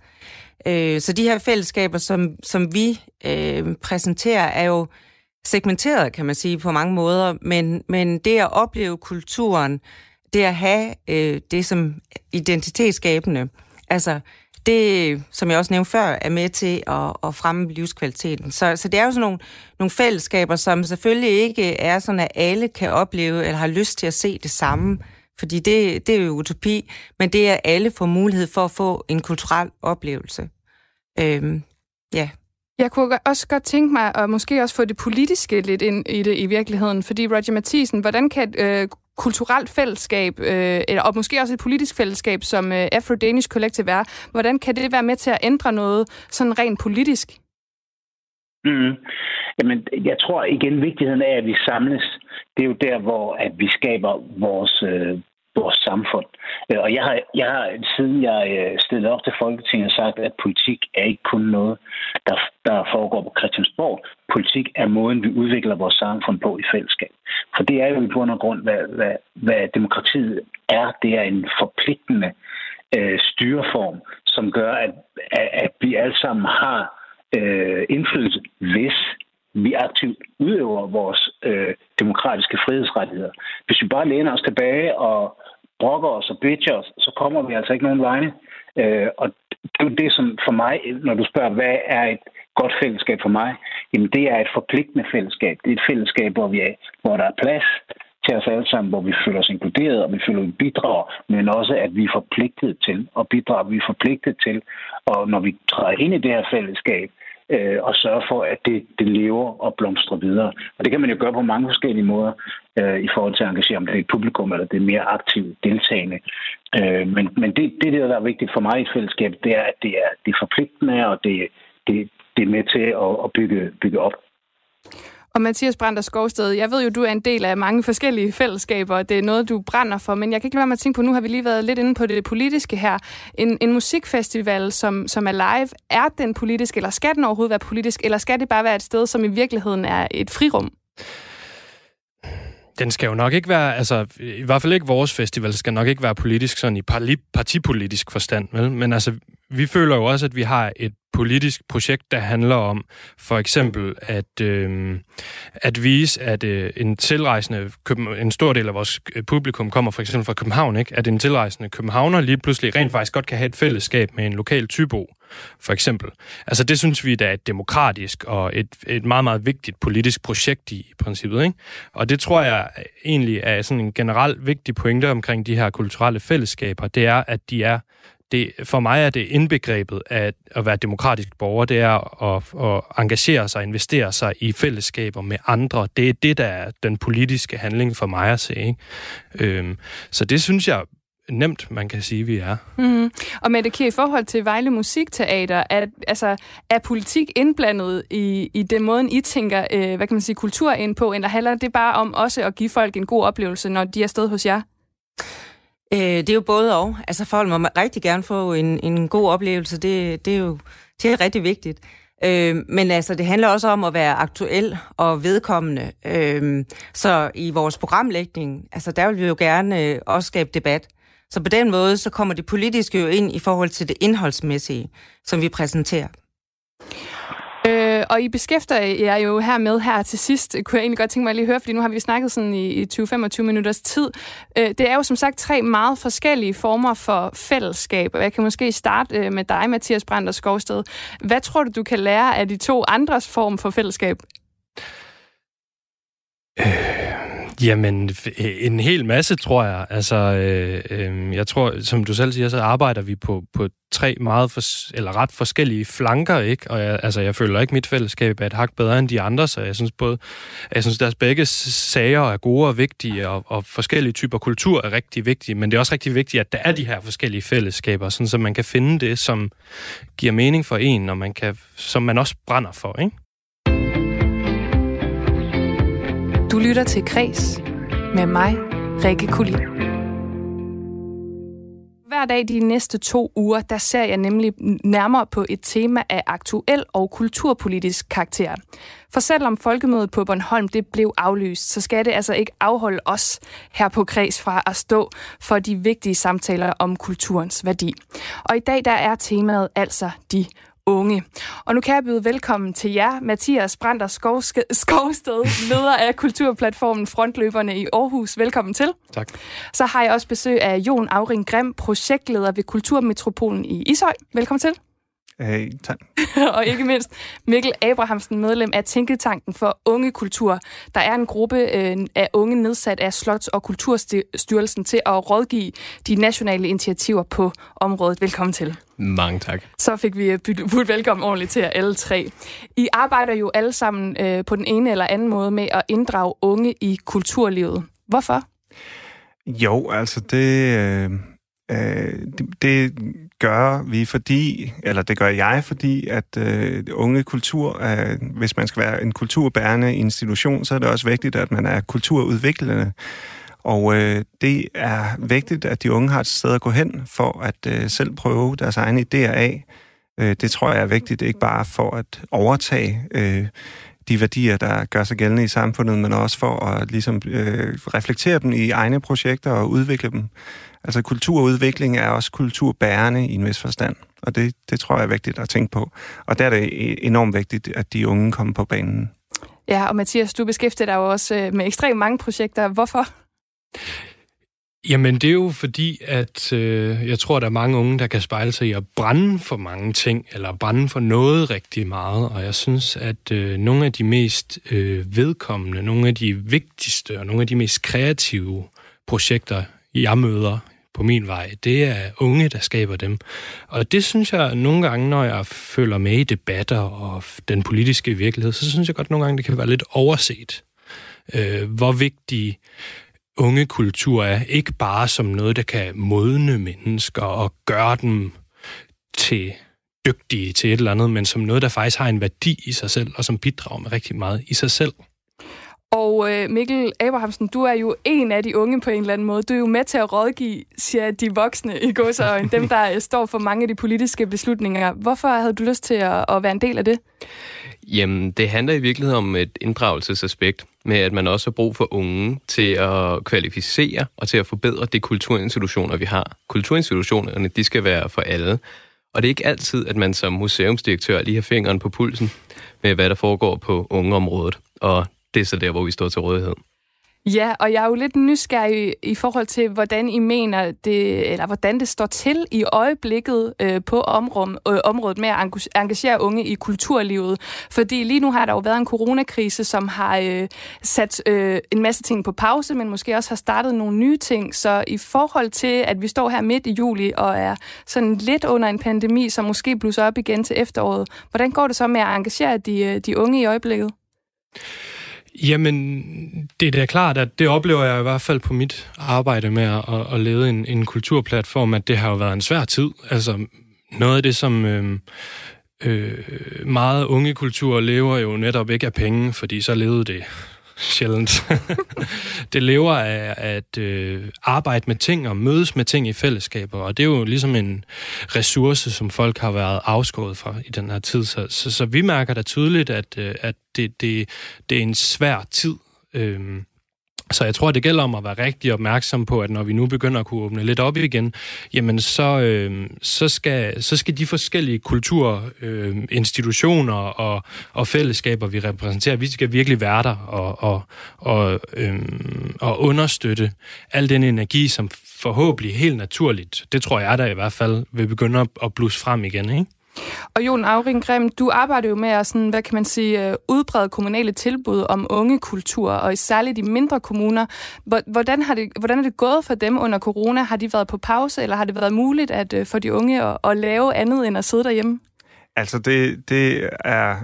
Øh, så de her fællesskaber, som, som vi øh, præsenterer, er jo segmenteret, kan man sige, på mange måder, men, men det at opleve kulturen, det at have øh, det som identitetsskabende, altså det, som jeg også nævnte før, er med til at, at fremme livskvaliteten. Så, så det er jo sådan nogle, nogle fællesskaber, som selvfølgelig ikke er sådan, at alle kan opleve eller har lyst til at se det samme, fordi det, det er jo utopi, men det er, at alle får mulighed for at få en kulturel oplevelse. Øhm, ja. Jeg kunne også godt tænke mig at måske også få det politiske lidt ind i det i virkeligheden, fordi Roger Mathisen, hvordan kan et øh, kulturelt fællesskab, øh, eller, og måske også et politisk fællesskab, som øh, Afro-Danish Collective er, hvordan kan det være med til at ændre noget sådan rent politisk? Mm. Jamen, jeg tror igen, vigtigheden af, at vi samles, det er jo der, hvor at vi skaber vores, øh, vores samfund. Øh, og jeg har, jeg har siden jeg øh, stillede op til Folketinget, sagt, at politik er ikke kun noget, der, der foregår på Christiansborg. Politik er måden, vi udvikler vores samfund på i fællesskab. For det er jo i bund og grund, hvad, hvad, hvad demokratiet er. Det er en forpligtende øh, styreform, som gør, at, at, at vi alle sammen har øh, indflydelse, hvis vi aktivt udøver vores øh, demokratiske frihedsrettigheder. Hvis vi bare læner os tilbage og brokker os og bitcher os, så kommer vi altså ikke nogen vegne. Øh, og det er jo det, som for mig, når du spørger, hvad er et godt fællesskab for mig, jamen det er et forpligtende fællesskab. Det er et fællesskab, hvor, vi er, hvor der er plads til os alle sammen, hvor vi føler os inkluderet, og vi føler, at vi bidrager, men også, at vi er forpligtet til at bidrage. Vi er forpligtet til, og når vi træder ind i det her fællesskab, øh, og sørge for, at det, det lever og blomstrer videre. Og det kan man jo gøre på mange forskellige måder øh, i forhold til at engagere, om det er et publikum eller det er mere aktivt deltagende. Øh, men men det, det, der er vigtigt for mig i et fællesskab, det er, at det er, det er forpligtende, og det, det, det er med til at, at bygge, bygge op. Og Mathias Brander Skovsted, jeg ved jo, du er en del af mange forskellige fællesskaber, og det er noget, du brænder for, men jeg kan ikke lade være med at tænke på, nu har vi lige været lidt inde på det politiske her. En, en musikfestival, som, som er live, er den politisk, eller skal den overhovedet være politisk, eller skal det bare være et sted, som i virkeligheden er et frirum? Den skal jo nok ikke være, altså i hvert fald ikke vores festival, skal nok ikke være politisk sådan i partipolitisk forstand, vel? men altså vi føler jo også, at vi har et politisk projekt, der handler om for eksempel at, øh, at vise, at øh, en tilrejsende, en stor del af vores øh, publikum kommer for eksempel fra København, ikke? at en tilrejsende københavner lige pludselig rent faktisk godt kan have et fællesskab med en lokal tybo, for eksempel. Altså det synes vi, der er et demokratisk og et, et meget, meget vigtigt politisk projekt i, i princippet. Ikke? Og det tror jeg egentlig er sådan en generelt vigtig pointe omkring de her kulturelle fællesskaber, det er, at de er det, for mig er det indbegrebet af at være demokratisk borger, det er at, at engagere sig, investere sig i fællesskaber med andre. Det er det, der er den politiske handling for mig at se. Ikke? Øhm, så det synes jeg nemt, man kan sige, vi er. Mm-hmm. Og med det i forhold til Vejle Musikteater, er, altså, er politik indblandet i, i den måde, I tænker, øh, hvad kan man sige, kultur ind på, eller handler det bare om også at give folk en god oplevelse, når de er sted hos jer? Øh, det er jo både og. Altså folk må rigtig gerne få en, en god oplevelse. Det, det er jo det er rigtig vigtigt. Øh, men altså, det handler også om at være aktuel og vedkommende. Øh, så i vores programlægning, altså der vil vi jo gerne øh, også skabe debat. Så på den måde, så kommer det politiske jo ind i forhold til det indholdsmæssige, som vi præsenterer. Øh, og I beskæfter jer jo her med her til sidst, kunne jeg egentlig godt tænke mig at lige høre, fordi nu har vi snakket sådan i, i 20-25 minutters tid. Øh, det er jo som sagt tre meget forskellige former for fællesskab, og jeg kan måske starte øh, med dig, Mathias Brandt og Skovsted. Hvad tror du, du kan lære af de to andres form for fællesskab? Øh, jamen, øh, en hel masse, tror jeg. Altså, øh, øh, jeg tror, som du selv siger, så arbejder vi på, på tre meget for, eller ret forskellige flanker, ikke? Og jeg, altså, jeg føler ikke, mit fællesskab er et hak bedre end de andre, så jeg synes både, jeg synes deres begge sager er gode og vigtige, og, og forskellige typer kultur er rigtig vigtige, men det er også rigtig vigtigt, at der er de her forskellige fællesskaber, sådan så man kan finde det, som giver mening for en, og man kan, som man også brænder for, ikke? Du lytter til Kres med mig, Rikke Kulin. Hver dag de næste to uger, der ser jeg nemlig nærmere på et tema af aktuel og kulturpolitisk karakter. For selvom folkemødet på Bornholm det blev aflyst, så skal det altså ikke afholde os her på Kreds fra at stå for de vigtige samtaler om kulturens værdi. Og i dag der er temaet altså de unge. Og nu kan jeg byde velkommen til jer, Mathias Brander Skovsted, leder af kulturplatformen Frontløberne i Aarhus. Velkommen til. Tak. Så har jeg også besøg af Jon Auring Grim, projektleder ved Kulturmetropolen i Ishøj. Velkommen til. Hey, tak. og ikke mindst Mikkel Abrahamsen, medlem af Tænketanken for Unge Kultur. Der er en gruppe øh, af unge nedsat af Slots- og Kulturstyrelsen til at rådgive de nationale initiativer på området. Velkommen til. Mange tak. Så fik vi budt velkommen ordentligt til jer alle tre. I arbejder jo alle sammen øh, på den ene eller anden måde med at inddrage unge i kulturlivet. Hvorfor? Jo, altså det... Øh Øh, det, det gør vi fordi, eller det gør jeg fordi, at øh, unge kultur, øh, hvis man skal være en kulturbærende institution, så er det også vigtigt, at man er kulturudviklende. Og øh, det er vigtigt, at de unge har et sted at gå hen for at øh, selv prøve deres egne idéer af. Øh, det tror jeg er vigtigt, ikke bare for at overtage øh, de værdier, der gør sig gældende i samfundet, men også for at ligesom, øh, reflektere dem i egne projekter og udvikle dem. Altså kulturudvikling er også kulturbærende i en vis forstand, og det, det tror jeg er vigtigt at tænke på. Og der er det enormt vigtigt, at de unge kommer på banen. Ja, og Mathias, du beskæftiger dig jo også øh, med ekstremt mange projekter. Hvorfor? Jamen, det er jo fordi, at øh, jeg tror, der er mange unge, der kan spejle sig i at brænde for mange ting, eller brænde for noget rigtig meget. Og jeg synes, at øh, nogle af de mest øh, vedkommende, nogle af de vigtigste og nogle af de mest kreative projekter, jeg møder på min vej, det er unge, der skaber dem. Og det synes jeg nogle gange, når jeg følger med i debatter og den politiske virkelighed, så synes jeg godt nogle gange, det kan være lidt overset, øh, hvor vigtig unge kultur er. Ikke bare som noget, der kan modne mennesker og gøre dem til dygtige til et eller andet, men som noget, der faktisk har en værdi i sig selv, og som bidrager med rigtig meget i sig selv. Og øh, Mikkel Abrahamsen, du er jo en af de unge på en eller anden måde. Du er jo med til at rådgive, siger de voksne i godsøjen, dem der øh, står for mange af de politiske beslutninger. Hvorfor havde du lyst til at, at være en del af det? Jamen, det handler i virkeligheden om et inddragelsesaspekt med, at man også har brug for unge til at kvalificere og til at forbedre de kulturinstitutioner, vi har. Kulturinstitutionerne, de skal være for alle. Og det er ikke altid, at man som museumsdirektør lige har fingeren på pulsen med, hvad der foregår på ungeområdet. Og det er så der, hvor vi står til rådighed. Ja, og jeg er jo lidt nysgerrig i forhold til, hvordan I mener det, eller hvordan det står til i øjeblikket øh, på området, øh, området med at engagere unge i kulturlivet. Fordi lige nu har der jo været en coronakrise, som har øh, sat øh, en masse ting på pause, men måske også har startet nogle nye ting. Så i forhold til, at vi står her midt i juli og er sådan lidt under en pandemi, som måske blusser op igen til efteråret, hvordan går det så med at engagere de, øh, de unge i øjeblikket? Jamen, det er da klart, at det oplever jeg i hvert fald på mit arbejde med at, at lede en, en kulturplatform, at det har jo været en svær tid. Altså, noget af det, som øh, øh, meget unge kultur lever jo netop ikke af penge, fordi så levede det sjældent. det lever af at øh, arbejde med ting og mødes med ting i fællesskaber, og det er jo ligesom en ressource, som folk har været afskåret fra i den her tid. Så, så, så vi mærker da tydeligt, at, øh, at det, det, det er en svær tid. Øh, så jeg tror, det gælder om at være rigtig opmærksom på, at når vi nu begynder at kunne åbne lidt op igen, jamen så, øh, så, skal, så skal de forskellige kulturinstitutioner øh, og, og fællesskaber, vi repræsenterer, vi skal virkelig være der og, og, og, øh, og understøtte al den energi, som forhåbentlig helt naturligt, det tror jeg da i hvert fald, vil begynde at, at blusse frem igen, ikke? Og Jon Auring du arbejder jo med at sådan, hvad kan man sige, øh, udbrede kommunale tilbud om ungekultur, og særligt i mindre kommuner. Hvordan, har det, hvordan er det gået for dem under corona? Har de været på pause, eller har det været muligt at, øh, for de unge at, at lave andet end at sidde derhjemme? Altså, det, det er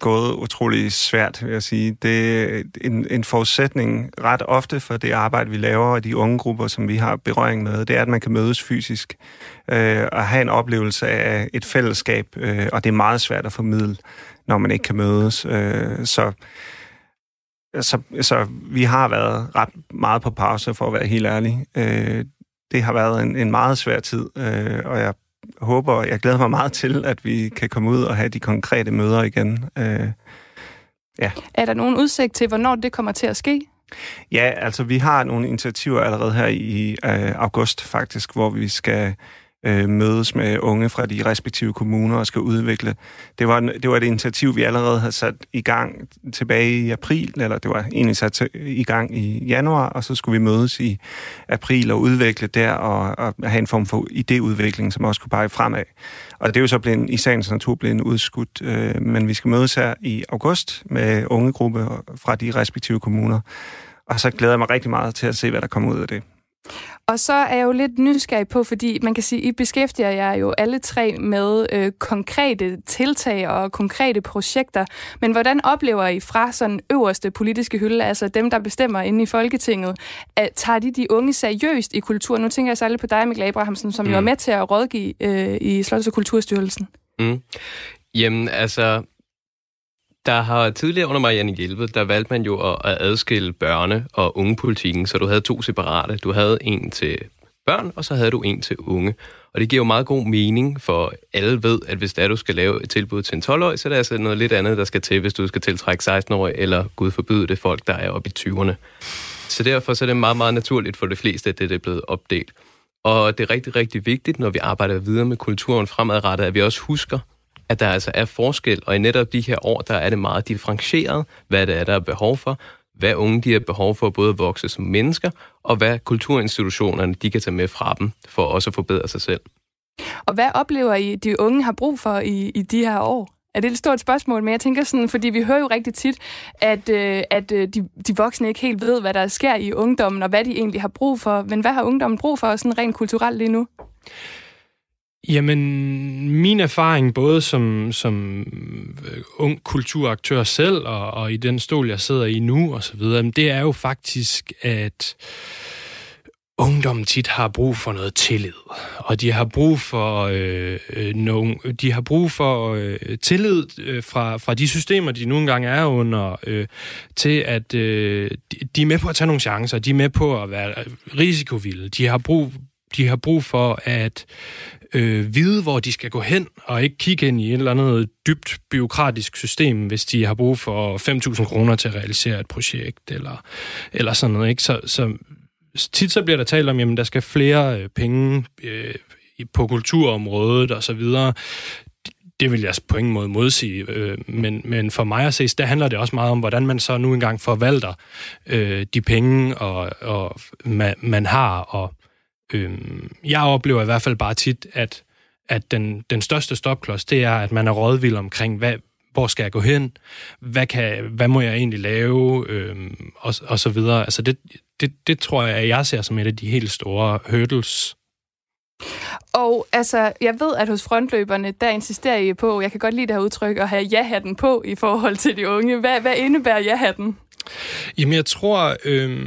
gået utrolig svært, vil jeg sige. Det er en, en forudsætning ret ofte for det arbejde, vi laver, og de unge grupper, som vi har berøring med, det er, at man kan mødes fysisk øh, og have en oplevelse af et fællesskab, øh, og det er meget svært at formidle, når man ikke kan mødes. Øh, så, så, så vi har været ret meget på pause, for at være helt ærlig. Øh, det har været en, en meget svær tid, øh, og jeg håber, jeg glæder mig meget til, at vi kan komme ud og have de konkrete møder igen. Øh, ja. Er der nogen udsigt til, hvornår det kommer til at ske? Ja, altså vi har nogle initiativer allerede her i øh, august faktisk, hvor vi skal øh, mødes med unge fra de respektive kommuner og skal udvikle. Det var, det var et initiativ, vi allerede havde sat i gang tilbage i april, eller det var egentlig sat i gang i januar, og så skulle vi mødes i april og udvikle der og, og have en form for idéudvikling, som også kunne pege fremad. Og det er jo så blevet, i sagens natur blevet udskudt, øh, men vi skal mødes her i august med ungegruppe fra de respektive kommuner. Og så glæder jeg mig rigtig meget til at se, hvad der kommer ud af det. Og så er jeg jo lidt nysgerrig på, fordi man kan sige, I beskæftiger jer jo alle tre med øh, konkrete tiltag og konkrete projekter. Men hvordan oplever I fra sådan øverste politiske hylde, altså dem, der bestemmer inde i Folketinget, at tager de de unge seriøst i kultur? Nu tænker jeg særligt på dig, Mikkel Abrahamsen, som mm. jo er med til at rådgive øh, i Slots- og Kulturstyrelsen. Mm. Jamen, altså, der har tidligere under Marianne Hjelved, der valgte man jo at adskille børne- og ungepolitikken, så du havde to separate. Du havde en til børn, og så havde du en til unge. Og det giver jo meget god mening, for alle ved, at hvis der du skal lave et tilbud til en 12-årig, så er det altså noget lidt andet, der skal til, hvis du skal tiltrække 16-årige, eller gud forbyde det folk, der er oppe i 20'erne. Så derfor så er det meget, meget naturligt for de fleste, at det er blevet opdelt. Og det er rigtig, rigtig vigtigt, når vi arbejder videre med kulturen fremadrettet, at vi også husker, at der altså er forskel, og i netop de her år, der er det meget differentieret, hvad det er, der er behov for, hvad unge de har behov for både at vokse som mennesker, og hvad kulturinstitutionerne de kan tage med fra dem, for også at forbedre sig selv. Og hvad oplever I, de unge har brug for i, i de her år? Er det et stort spørgsmål, men jeg tænker sådan, fordi vi hører jo rigtig tit, at, øh, at øh, de, de voksne ikke helt ved, hvad der sker i ungdommen, og hvad de egentlig har brug for. Men hvad har ungdommen brug for sådan rent kulturelt lige nu? Jamen, min erfaring både som, som øh, ung kulturaktør selv, og, og i den stol, jeg sidder i nu, og så videre, det er jo faktisk, at ungdommen tit har brug for noget tillid, og de har brug for øh, øh nogle, de har brug for øh, tillid øh, fra, fra de systemer, de nu engang er under, øh, til at øh, de er med på at tage nogle chancer, de er med på at være øh, risikovilde, de har brug de har brug for at øh, vide, hvor de skal gå hen, og ikke kigge ind i et eller andet dybt byråkratisk system, hvis de har brug for 5.000 kroner til at realisere et projekt, eller, eller sådan noget. Ikke? Så, så tit så bliver der talt om, at der skal flere øh, penge øh, på kulturområdet og så videre. Det vil jeg på ingen måde modsige, øh, men, men for mig at se, der handler det også meget om, hvordan man så nu engang forvalter øh, de penge, og, og man, man har, og Øhm, jeg oplever i hvert fald bare tit, at, at den, den største stopklods, det er, at man er rådvild omkring, hvad, hvor skal jeg gå hen, hvad, kan, hvad må jeg egentlig lave, øhm, og, og så videre. Altså det, det, det tror jeg, at jeg ser som et af de helt store hurdles. Og altså, jeg ved, at hos frontløberne, der insisterer I på, jeg kan godt lide det her udtryk, at have ja-hatten på i forhold til de unge. Hvad, hvad indebærer ja-hatten? Jamen, jeg tror, øh,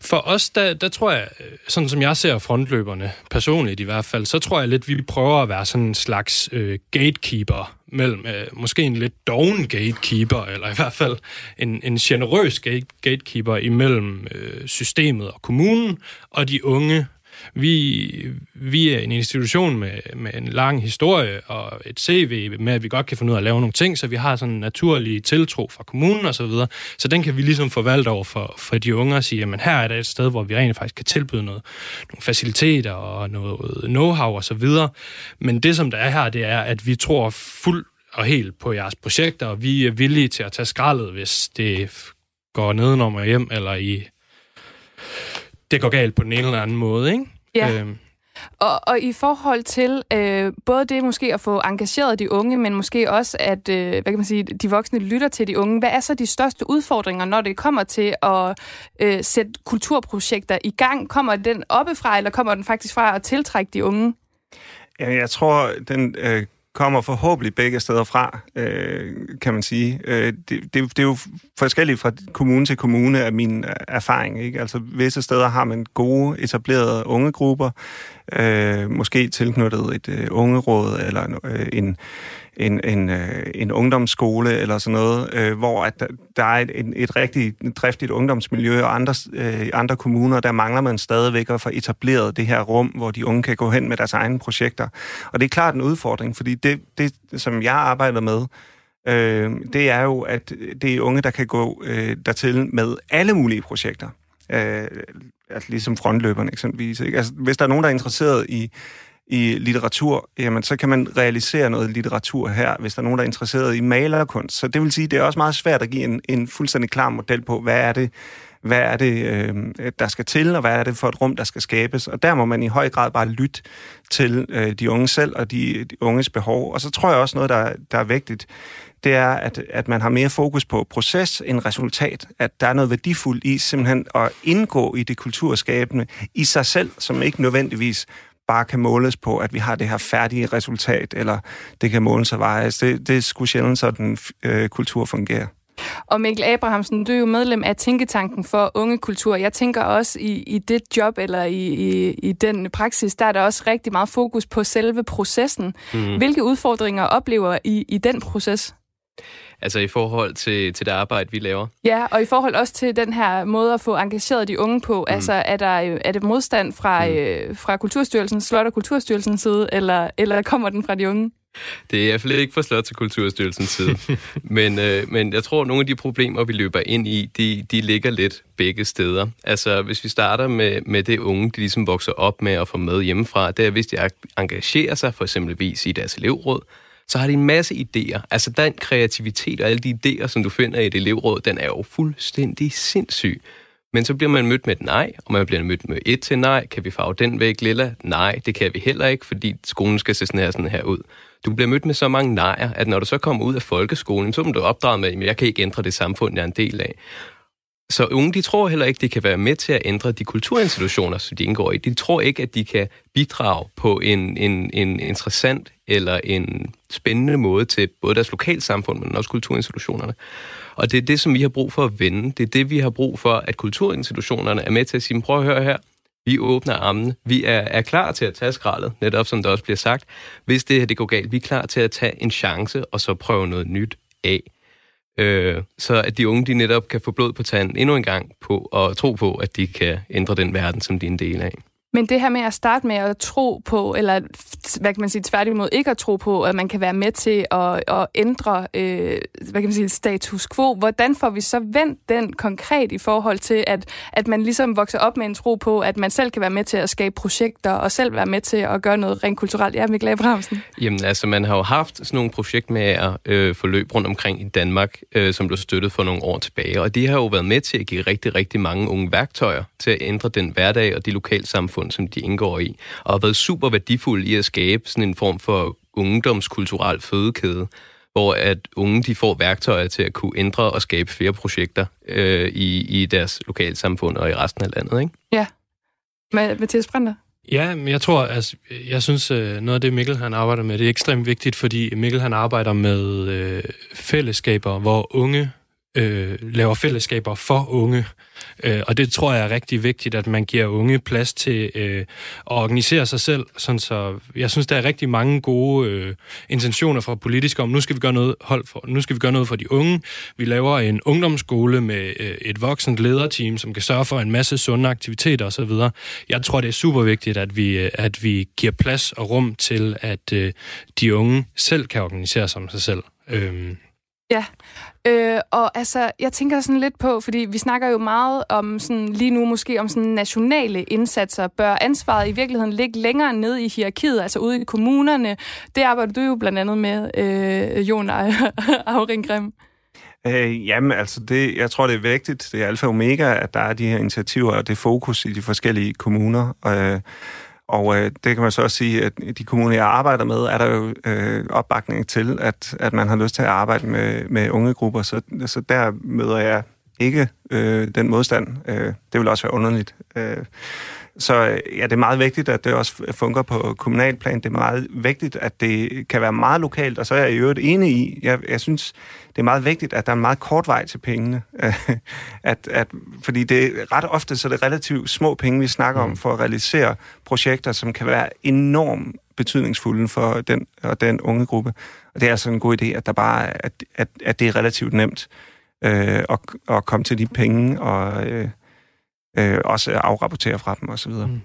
for os, der, der tror jeg, sådan som jeg ser frontløberne, personligt i hvert fald, så tror jeg lidt, vi prøver at være sådan en slags øh, gatekeeper mellem, øh, måske en lidt doven gatekeeper, eller i hvert fald en, en generøs gate, gatekeeper imellem øh, systemet og kommunen, og de unge, vi, vi er en institution med, med en lang historie og et CV med, at vi godt kan finde ud af at lave nogle ting, så vi har sådan en naturlig tiltro fra kommunen og så videre. Så den kan vi ligesom forvalte over for, for de unge og sige, jamen her er der et sted, hvor vi rent faktisk kan tilbyde noget, nogle faciliteter og noget know-how og så videre. Men det, som der er her, det er, at vi tror fuldt og helt på jeres projekter, og vi er villige til at tage skraldet, hvis det går nedenom og hjem, eller i det går galt på den ene eller anden måde, ikke? Ja. Øhm. Og, og i forhold til øh, både det måske at få engageret de unge, men måske også at øh, hvad kan man sige, de voksne lytter til de unge. Hvad er så de største udfordringer, når det kommer til at øh, sætte kulturprojekter i gang? Kommer den oppefra, eller kommer den faktisk fra at tiltrække de unge? Ja, jeg tror, den øh, kommer forhåbentlig begge steder fra, øh, kan man sige. Øh, det, det, det er jo forskelligt fra kommune til kommune af min øh, erfaring. Ikke? Altså, visse steder har man gode, etablerede ungegrupper, øh, måske tilknyttet et øh, ungeråd eller øh, en en, en, øh, en ungdomsskole eller sådan noget, øh, hvor at der, er et, et, et rigtig driftigt ungdomsmiljø, og andre, øh, andre kommuner, der mangler man stadigvæk at få etableret det her rum, hvor de unge kan gå hen med deres egne projekter. Og det er klart en udfordring, fordi det, det som jeg arbejder med, øh, det er jo, at det er unge, der kan gå øh, dertil med alle mulige projekter. Øh, altså ligesom frontløberne eksempelvis. Ikke? Altså, hvis der er nogen, der er interesseret i i litteratur, jamen så kan man realisere noget litteratur her, hvis der er nogen, der er interesseret i malerkunst. Så det vil sige, det er også meget svært at give en, en fuldstændig klar model på, hvad er det, hvad er det, øh, der skal til, og hvad er det for et rum, der skal skabes. Og der må man i høj grad bare lytte til øh, de unge selv og de, de unges behov. Og så tror jeg også noget, der, der er vigtigt, det er, at, at man har mere fokus på proces end resultat. At der er noget værdifuldt i simpelthen at indgå i det kulturskabende i sig selv, som ikke nødvendigvis bare kan måles på, at vi har det her færdige resultat, eller det kan måles og vejes. Det, det er sgu sjældent, sådan øh, kultur fungerer. Og Mikkel Abrahamsen, du er jo medlem af Tænketanken for Unge Kultur. Jeg tænker også i, i det job, eller i, i, i den praksis, der er der også rigtig meget fokus på selve processen. Mm. Hvilke udfordringer oplever I i den proces? Altså i forhold til, til det arbejde, vi laver? Ja, og i forhold også til den her måde at få engageret de unge på. Mm. Altså er, der, er det modstand fra, mm. øh, fra Kulturstyrelsen, Slot- og Kulturstyrelsens side, eller, eller kommer den fra de unge? Det er i hvert fald ikke fra Slot til Kulturstyrelsens side. men, øh, men jeg tror, at nogle af de problemer, vi løber ind i, de, de ligger lidt begge steder. Altså, hvis vi starter med, med det unge, de ligesom vokser op med at få med hjemmefra, det er, hvis de engagerer sig for eksempelvis i deres elevråd, så har de en masse idéer. Altså den kreativitet og alle de idéer, som du finder i et elevråd, den er jo fuldstændig sindssyg. Men så bliver man mødt med et nej, og man bliver mødt med et til nej. Kan vi farve den væk lilla? Nej, det kan vi heller ikke, fordi skolen skal se sådan her, sådan her ud. Du bliver mødt med så mange nejer, at når du så kommer ud af folkeskolen, så er du opdraget med, at jeg kan ikke ændre det samfund, jeg er en del af. Så unge, de tror heller ikke, de kan være med til at ændre de kulturinstitutioner, som de indgår i. De tror ikke, at de kan bidrage på en, en, en interessant eller en spændende måde til både deres lokalsamfund, men også kulturinstitutionerne. Og det er det, som vi har brug for at vende. Det er det, vi har brug for, at kulturinstitutionerne er med til at sige, prøv at høre her, vi åbner armene. Vi er, er klar til at tage skraldet, netop som der også bliver sagt. Hvis det her det går galt, vi er klar til at tage en chance og så prøve noget nyt af. Øh, så at de unge de netop kan få blod på tanden endnu en gang på og tro på, at de kan ændre den verden, som de er en del af. Men det her med at starte med at tro på, eller hvad kan man sige, tværtimod ikke at tro på, at man kan være med til at, at ændre øh, hvad kan man sige, status quo, hvordan får vi så vendt den konkret i forhold til, at, at man ligesom vokser op med en tro på, at man selv kan være med til at skabe projekter, og selv være med til at gøre noget rent kulturelt? Ja, Mikkel Abrahamsen. Jamen altså, man har jo haft sådan nogle projektmæger øh, forløb rundt omkring i Danmark, øh, som blev støttet for nogle år tilbage, og de har jo været med til at give rigtig, rigtig mange unge værktøjer til at ændre den hverdag og de lokalsamfund, samfund, som de indgår i, og har været super værdifuld i at skabe sådan en form for ungdomskulturel fødekæde, hvor at unge de får værktøjer til at kunne ændre og skabe flere projekter øh, i, i deres lokalsamfund og i resten af landet. Ikke? Ja. Mathias Brænder? Ja, men jeg tror, altså, jeg synes, øh, noget af det Mikkel han arbejder med, det er ekstremt vigtigt, fordi Mikkel han arbejder med øh, fællesskaber, hvor unge øh, laver fællesskaber for unge. Øh, og det tror jeg er rigtig vigtigt, at man giver unge plads til øh, at organisere sig selv. Sådan så jeg synes, der er rigtig mange gode øh, intentioner fra politikere om, nu skal vi gøre noget hold for, nu skal vi gøre noget for de unge. Vi laver en ungdomsskole med øh, et voksent lederteam, som kan sørge for en masse sunde aktiviteter osv. Jeg tror, det er super vigtigt, at vi, øh, at vi giver plads og rum til, at øh, de unge selv kan organisere sig om sig selv. Øh, Ja, øh, og altså, jeg tænker sådan lidt på, fordi vi snakker jo meget om sådan, lige nu måske om sådan nationale indsatser. Bør ansvaret i virkeligheden ligge længere ned i hierarkiet, altså ude i kommunerne? Det arbejder du jo blandt andet med, øh, Jon Auringgrim. Øh, jamen, altså, det, jeg tror, det er vigtigt. Det er alfa og omega, at der er de her initiativer og det fokus i de forskellige kommuner. Øh, og øh, det kan man så også sige, at de kommuner, jeg arbejder med, er der jo øh, opbakning til, at, at man har lyst til at arbejde med, med unge grupper. Så, så der møder jeg ikke øh, den modstand. Øh, det vil også være underligt. Øh, så ja, det er meget vigtigt, at det også fungerer på kommunalplan. Det er meget vigtigt, at det kan være meget lokalt, og så er jeg i øvrigt enig i, jeg, jeg synes, det er meget vigtigt, at der er en meget kort vej til pengene. at, at, fordi det er ret ofte så er det relativt små penge, vi snakker om, mm. for at realisere projekter, som kan være enormt betydningsfulde for den og den unge gruppe. Og det er altså en god idé, at, der bare, at, at, at det er relativt nemt øh, at, at komme til de penge og... Øh, øh, også afrapportere fra dem osv. Mm.